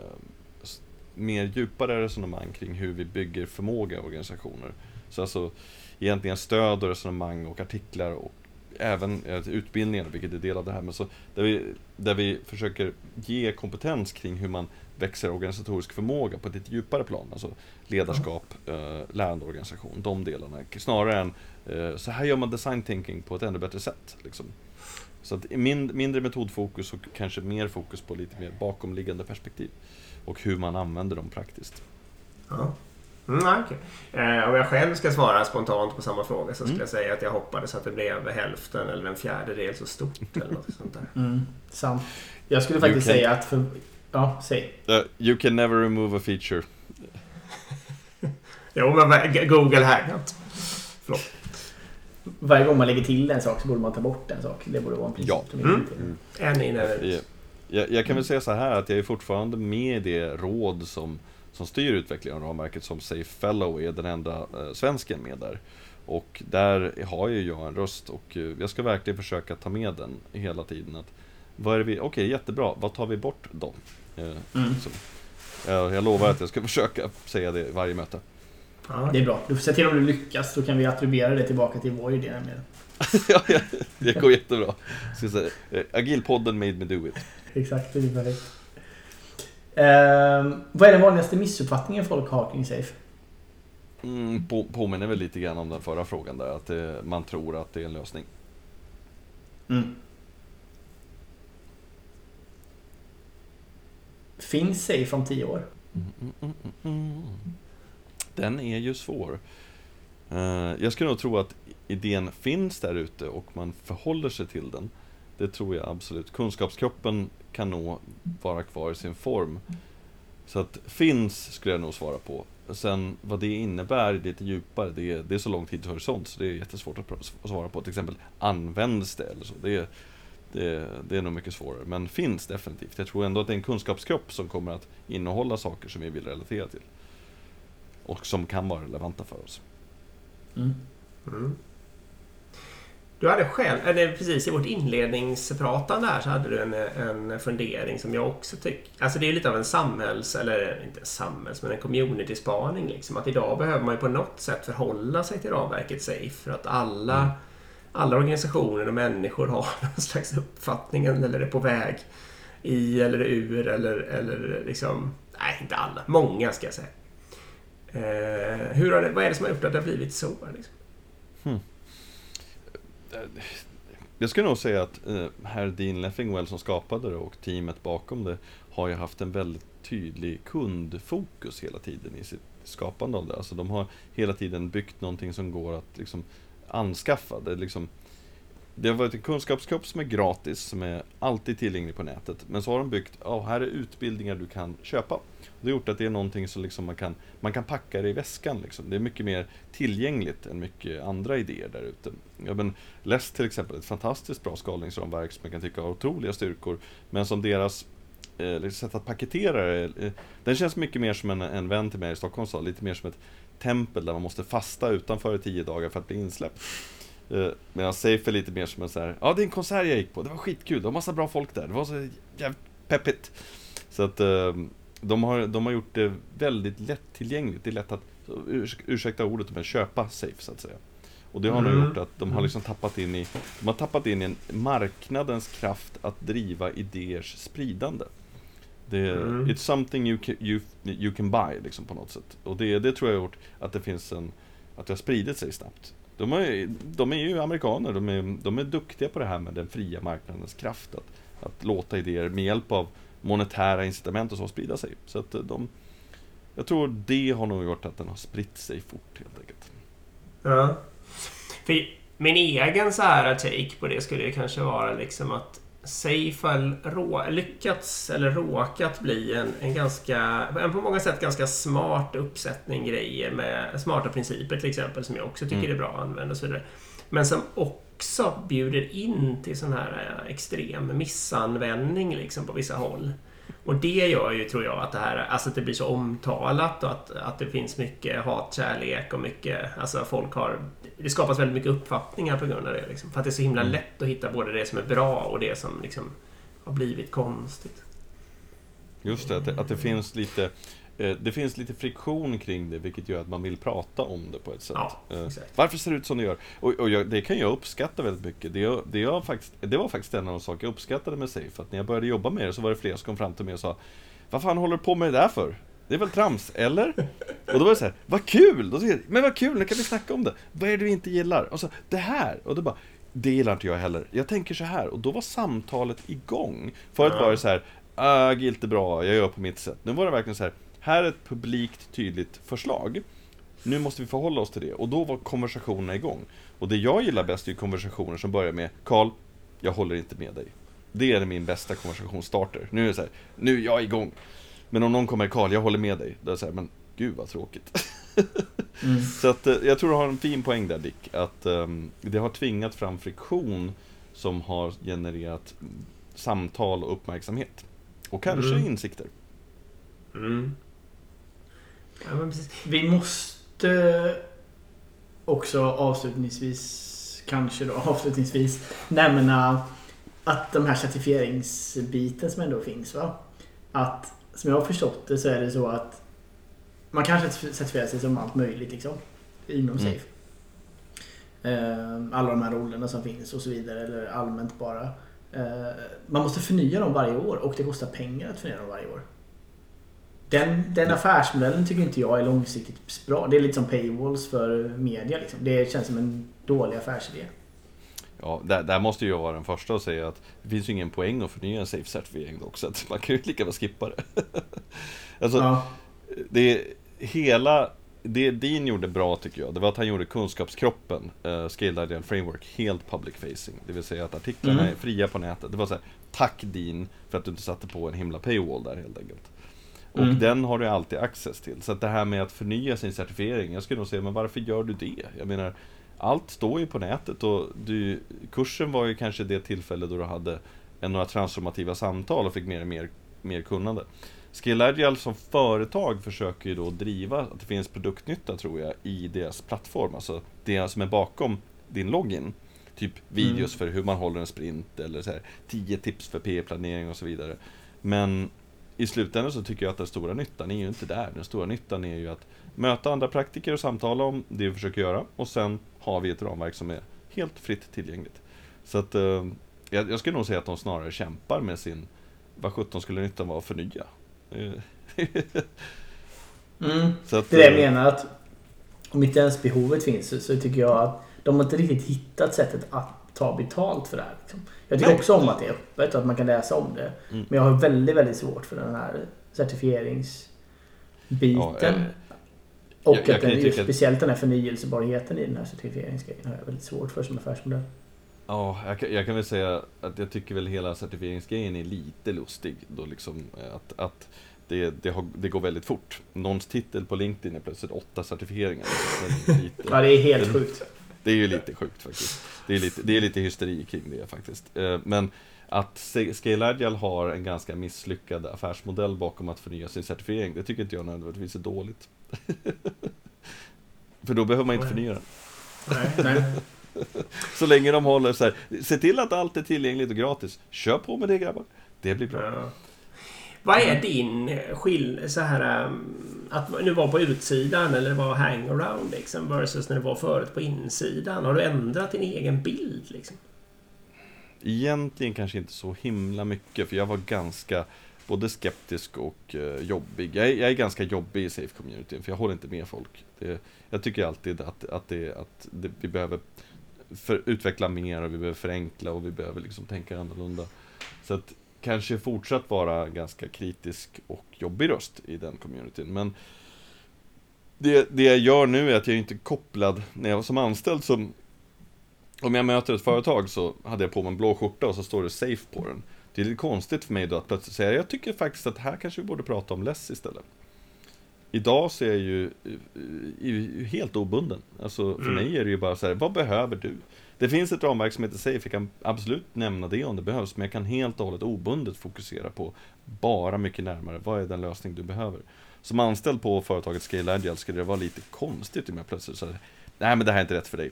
mer djupare resonemang kring hur vi bygger förmåga i organisationer. Så alltså egentligen stöd och resonemang och artiklar och även eh, utbildningar, vilket är del av det här. Men så, där, vi, där vi försöker ge kompetens kring hur man växer organisatorisk förmåga på ett lite djupare plan. Alltså ledarskap, eh, lärandeorganisation, de delarna. Snarare än eh, så här gör man design thinking på ett ännu bättre sätt. Liksom. Så att min, mindre metodfokus och kanske mer fokus på lite mer bakomliggande perspektiv. Och hur man använder dem praktiskt. Ja. Mm, nej, okej. eh, om jag själv ska svara spontant på samma fråga så skulle Mm. jag säga att jag hoppades att det blev hälften eller en fjärdedel så stort eller något sånt där. Mm, sant. Jag skulle faktiskt can- säga att för... Ja, säg. Uh, you can never remove a feature. Jo, men Google Hangout. Förlåt. Varje gång man lägger till en sak så borde man ta bort en sak. Det borde vara en princip Ja. som Mm. implementerar. En in, en ut. Jag, jag, jag kan väl säga så här att jag är fortfarande med i det råd som, som styr utvecklingen av ramverket som Safe Fellow är den enda eh, svensken med där. Och där har ju jag en röst och eh, jag ska verkligen försöka ta med den hela tiden. Att, vad är det vi, okej jättebra, vad tar vi bort då? Eh, Mm. så, jag, jag lovar att jag ska försöka säga det i varje möte. Ja. Det är bra. Du får se till om du lyckas. Då kan vi attribuera det tillbaka till Void igen. Med. Ja, ja, det går jättebra. Eh, Agilpodden made me do it. Exakt, det är perfekt. Ehm, vad är den vanligaste missuppfattningen folk har kring Safe? Mm, på, påminner väl lite grann om den förra frågan där, att eh, man tror att det är en lösning. Mm. Finns Safe om tio år? Mm, mm, mm, mm, mm. Den är ju svår. Eh, jag skulle nog tro att idén finns där ute och man förhåller sig till den. Det tror jag absolut. Kunskapskroppen kan nog vara kvar i sin form. Så att finns skulle jag nog svara på. Sen vad det innebär lite djupare, det är, det är så lång tidshorisont så det är jättesvårt att svara på. Till exempel, används det eller så? Det är, det, det är nog mycket svårare. Men finns definitivt. Jag tror ändå att det är en kunskapskropp som kommer att innehålla saker som vi vill relatera till. Och som kan vara relevanta för oss. Mm. Mm. Du hade själv, eller precis i vårt inledningspratande här så hade du en, en fundering som jag också tycker... Alltså det är lite av en samhälls, eller inte samhälls, men en community-spaning liksom. Att idag behöver man ju på något sätt förhålla sig till ramverket SAFE för att alla, Mm. alla organisationer och människor har någon slags uppfattning eller är på väg i eller ur eller, eller liksom... Nej, inte alla. Många ska jag säga. Eh, hur har det, vad är det som har gjort att det har blivit så? Liksom? Eh, jag skulle nog säga att eh, herr Dean Leffingwell som skapade det och teamet bakom det har ju haft en väldigt tydlig kundfokus hela tiden i sitt skapande av det. Alltså de har hela tiden byggt någonting som går att liksom anskaffa. Det, liksom, det har varit en kunskapskropp som är gratis, som är alltid tillgänglig på nätet. Men så har de byggt, ja här är utbildningar du kan köpa. Det har gjort att det är någonting som liksom man, kan, man kan packa det i väskan. Liksom. Det är mycket mer tillgängligt än mycket andra idéer där ute. Ja, men LESS till exempel, ett fantastiskt bra skalningsramverk som jag kan tycka har otroliga styrkor. Men som deras eh, liksom sätt att paketera det, eh, den känns mycket mer som en, en vän till mig i Stockholm sa, lite mer som ett tempel där man måste fasta utanför i tio dagar för att bli insläppt. Eh, medan Safe är lite mer som en så här, ja det är en konsert jag gick på, det var skitkul, det var massa bra folk där, det var så jävligt peppigt. Så att eh, de har, de har gjort det väldigt lättillgängligt, det är lätt att, urs, ursäkta ordet, men köpa Safe så att säga. Och det har nog Mm. gjort att de har liksom tappat in i, de har tappat in i en marknadens kraft att driva idéers spridande. Det, Mm. It's something you can, you, you can buy liksom på något sätt. Och det, det tror jag har gjort att det finns en, att det har spridit sig snabbt. De är, de är ju amerikaner, de är, de är duktiga på det här med den fria marknadens kraft. Att, att låta idéer med hjälp av monetära incitament och så sprida sig. Så att de, jag tror det har nog gjort att den har spritt sig fort helt enkelt. Ja. För min egen så här take på det skulle ju kanske vara liksom att Rå, lyckats eller råkat bli en, en ganska, en på många sätt ganska smart uppsättning grejer med smarta principer till exempel som jag också tycker Mm. är bra att använda och så vidare. Men som också bjuder in till sån här eh, extrem missanvändning liksom på vissa håll. Och det gör ju, tror jag, att det här alltså att det blir så omtalat och att, att det finns mycket hatkärlek och mycket... Alltså folk har... Det skapas väldigt mycket uppfattningar på grund av det. Liksom, för att det är så himla Mm. lätt att hitta både det som är bra och det som liksom har blivit konstigt. Just det, att det, att det finns lite det finns lite friktion kring det, vilket gör att man vill prata om det på ett sätt. Ja, Eh. Varför ser det ut som det gör? Och, och jag, det kan jag uppskatta väldigt mycket. Det, jag- det, jag faktiskt, det var faktiskt en av de saker jag uppskattade med Safe, att när jag började jobba med det så var det fler som kom fram till mig och sa Vad fan håller du på med det där för? Det är väl trams, eller? Och då var det så här, vad kul! Då jag, men vad kul, nu kan vi snacka om det. Vad är det du inte gillar? Och så, det här! Och då bara, det gillar inte jag heller. Jag tänker så här, och då var samtalet igång. Förut var det så här, ah, agilt är bra, jag gör på mitt sätt. Nu var det verkligen så här, här är ett publikt tydligt förslag. Nu måste vi förhålla oss till det. Och då var konversationerna igång. Och det jag gillar bäst är konversationer som börjar med Karl, jag håller inte med dig. Det är min bästa konversationsstarter. Nu är det så här, nu är jag igång. Men om någon kommer, Karl, jag håller med dig. Då är det så här, men gud vad tråkigt. Mm. Så att, eh, jag tror du har en fin poäng där Dick. Att um, det har tvingat fram friktion som har genererat samtal och uppmärksamhet. Och kanske Mm. insikter. Mm. Ja. Vi måste också avslutningsvis, kanske då avslutningsvis, nämna att de här certifieringsbiten som ändå finns va. Att som jag har förstått det så är det så att man kan certif- certifiera sig som allt möjligt liksom. Inom Mm. Safe. Ehm, Alla de här rollerna som finns och så vidare. Eller allmänt bara. Ehm, Man måste förnya dem varje år och det kostar pengar att förnya dem varje år. Den, den affärsmodellen tycker inte jag är långsiktigt bra. Det är lite som paywalls för media. Liksom. Det känns som en dålig affärsidé. Ja, där, där måste jag vara den första att säga att det finns ju ingen poäng att förnya en safe-certifiering dock, så man kan ju lika väl skippa det. alltså, Ja. det hela... Det Dean gjorde bra tycker jag, det var att han gjorde kunskapskroppen, uh, Scaled Ideal Framework, helt public facing. Det vill säga att artiklarna Mm. är fria på nätet. Det var så här, tack Dean för att du inte satte på en himla paywall där helt enkelt. Och Mm. den har du alltid access till. Så att det här med att förnya sin certifiering, jag skulle nog säga, men varför gör du det? Jag menar, allt står ju på nätet och du, kursen var ju kanske det tillfälle då du hade en, några transformativa samtal och fick mer och mer, mer kunnande. Skill Agile som företag försöker ju då driva att det finns produktnytta tror jag i deras plattform, alltså det som är bakom din login. Typ videos för hur man håller en sprint eller så här, 10 tips för P-planering och så vidare. Men i slutändan så tycker jag att den stora nyttan är ju inte där. Den stora nyttan är ju att möta andra praktiker och samtala om det vi försöker göra. Och sen har vi ett ramverk som är helt fritt tillgängligt. Så att eh, jag, jag skulle nog säga att de snarare kämpar med sin vad sjutton skulle nyttan vara att förnya? Eh, Mm. så att, Det är det jag eh, menar att om inte ens behovet finns så, så tycker jag att de har inte riktigt hittat sättet att ta betalt för det här. Liksom. Jag tycker Nej. också om att det är öppet och att man kan läsa om det. Mm. Men jag har väldigt, väldigt svårt för den här certifieringsbiten. Ja, eh, och jag- jag att den, just speciellt den här förnyelsebarheten i den här certifieringsgrejen har jag väldigt svårt för som affärsmodell. Ja, jag, kan- jag kan väl säga att jag tycker väl hela certifieringsgrejen är lite lustig. Då liksom att, att det, det, har, det går väldigt fort. Någons titel på LinkedIn är plötsligt åtta certifieringar. Det är, lite, Ja, det är helt sjukt. det är ju lite sjukt faktiskt. Det är lite, det är lite hysteri kring det faktiskt. Eh, Men att Scale Agile har en ganska misslyckad affärsmodell bakom att förnya sin certifiering, det tycker inte jag nödvändigtvis är dåligt. För då behöver man inte förnya den. Nej, nej. Så länge de håller så här, se till att allt är tillgängligt och gratis. Kör på med det grabbar. Det blir bra. Ja. Vad är din skill... Så här... um, Att nu vara på utsidan eller vara hangaround liksom versus när du var förut på insidan. Har du ändrat din egen bild liksom? Egentligen kanske inte så himla mycket, för jag var ganska både skeptisk och eh, jobbig. Jag är, jag är ganska jobbig i Safe-communityn, för jag håller inte med folk. Det, jag tycker alltid att, att, det, att det, vi behöver för, utveckla mer och vi behöver förenkla och vi behöver liksom tänka annorlunda. Så att kanske fortsatt vara ganska kritisk och jobbig röst i den communityn. Men det, det jag gör nu är att jag är inte kopplad, när jag var som anställd som om jag möter ett företag så hade jag på mig en blå skjorta och så står det safe på den. Det är lite konstigt för mig då att plötsligt säga, jag tycker faktiskt att här kanske vi borde prata om less istället. Idag så är jag ju eh, helt obunden. Alltså för Mm. mig är det ju bara så här, vad behöver du? Det finns ett ramverk som heter Safe, jag kan absolut nämna det om det behövs, men jag kan helt och hållet obundet fokusera på bara mycket närmare, vad är den lösning du behöver? Som anställd på företaget Scale Agile skulle det vara lite konstigt om jag plötsligt säger, nej men det här är inte rätt för dig.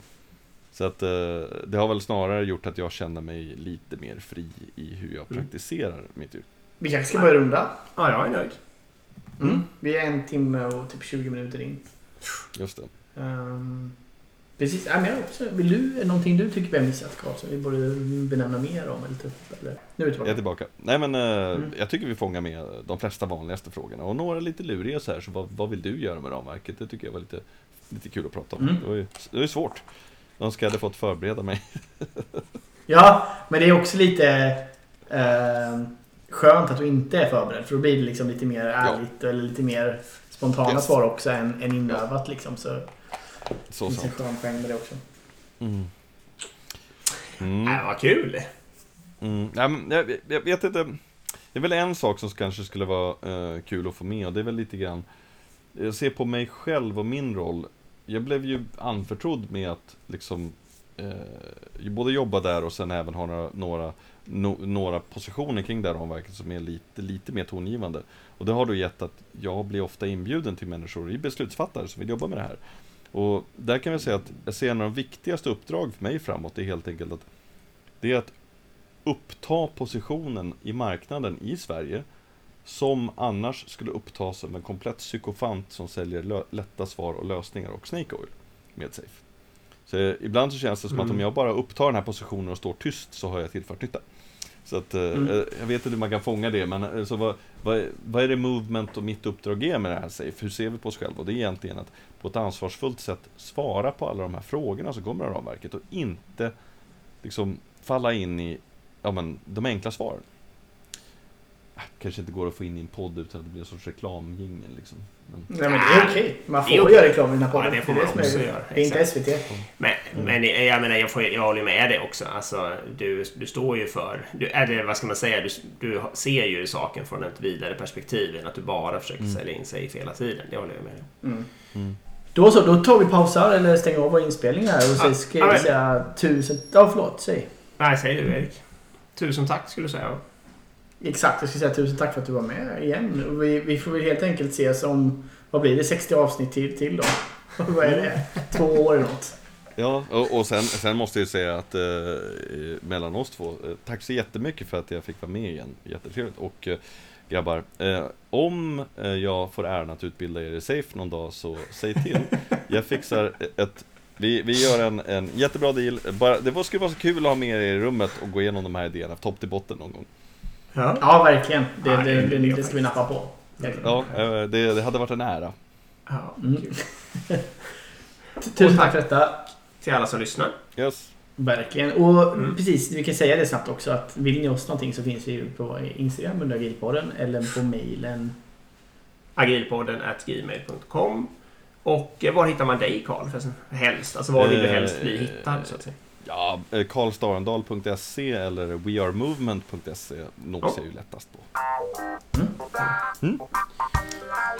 Så att eh, det har väl snarare gjort att jag känner mig lite mer fri i hur jag Mm. praktiserar mitt yrke. Vi kanske ska börja runda. Ja, jag är nöjd. Mm. Vi är en timme och typ 20 minuter in. Just det. Um, precis. Ja, men jag också, vill du, någonting du tycker vi har missat Karl som vi borde benämna mer om? Eller typ, eller? Nu är vi Jag är tillbaka. tillbaka. Nej men eh, Mm. jag tycker vi fångar med de flesta vanligaste frågorna och några lite luriga så här. Så vad, vad vill du göra med ramverket? Det tycker jag var lite, lite kul att prata om. Mm. Det var ju det var ju svårt. Jag önskar jag hade fått förbereda mig. Ja, men det är också lite eh, skönt att du inte är förberedd. För då blir det liksom lite mer ärligt eller lite mer spontana Yes. svar också än, än inövat liksom. Så Så det finns en sant. skön poäng med det också. Mm. Mm. Mm. Äh, vad kul! Mm, ja, men jag, jag vet inte. Det är väl en sak som kanske skulle vara eh, kul att få med och det är väl lite grann Jag ser på mig själv och min roll Jag blev ju anförtrodd med att liksom eh, Både jobba där och sen även ha några, några, no, några positioner kring det här ramverket som är lite, lite mer tongivande Och det har då gett att jag blir ofta inbjuden till människor i beslutsfattare som vill jobba med det här Och där kan vi säga att jag ser en av de viktigaste uppdrag för mig framåt är helt enkelt att Det är att uppta positionen i marknaden i Sverige som annars skulle upptas av en komplett psykofant som säljer lätta svar och lösningar och Snake Oil med Safe. Så ibland så känns det som mm. att om mm. jag bara upptar den här positionen och står tyst så har jag tillfört nytta. Så att, eh, mm. jag vet inte hur man kan fånga det, men eh, så vad, vad, vad, är det Movement och mitt uppdrag är med det här Safe? Hur ser vi på oss själva? Och det är egentligen att på ett ansvarsfullt sätt svara på alla de här frågorna som kommer av ramverket och inte liksom falla in i ja, men, de enkla svaren. Kanske inte går att få in i en podd utan att det blir en sorts reklamjingel liksom. Men... Nej men det är okej. Man får göra reklam i den här podden. Ja, det får man det också göra. Det är inte SVT. Men, mm. men jag menar, jag, får, jag håller med dig också. Alltså, du, du står ju för... Du, eller vad ska man säga? Du, du ser ju saken från ett vidare perspektiv än att du bara försöker mm. sälja in sig hela tiden. Det håller jag med dig mm. mm. Då så, då tar vi pausar eller stänger av vår inspelning här och så ska jag säga tusen... Ja, förlåt. Säg. Nej, säg du Erik. Tusen tack skulle du säga. Exakt, jag ska säga tusen tack för att du var med igen. Vi, vi får väl helt enkelt ses om, vad blir det, 60 avsnitt till, till då? vad är det? Två år eller något? Ja, och, och sen, sen, måste jag säga att eh, mellan oss två, eh, tack så jättemycket för att jag fick vara med igen. Jättetrevligt. Och eh, grabbar, eh, om eh, jag får äran att utbilda er i Safe någon dag så säg till. Jag fixar ett vi, vi gör en, en jättebra deal. Bara, det skulle vara så kul att ha med er i rummet och gå igenom de här idéerna topp till botten någon gång. Ja, ja verkligen. Det, ja, det, det, det, ska vi nappa på. Ja, eh, det, det hade varit en ära. Ja, mm. Tusen tack för detta. Till alla som lyssnar. Yes. Verkligen. Och mm. precis, vi kan säga det snabbt också att vill ni oss någonting så finns vi på Instagram under Agilpodden eller på mejlen agilpodden gmail.com och eh, var hittar man dig Karl? Helst, alltså var vill du helst bli hittad så att säga? Ja, eh, karlstarendal.se eller wearemovement.se nås jag ju lättast på. Mm. Mm.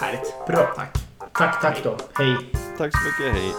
Härligt. Bra. Tack. Tack, tack då. Hej. Tack så mycket. Hej.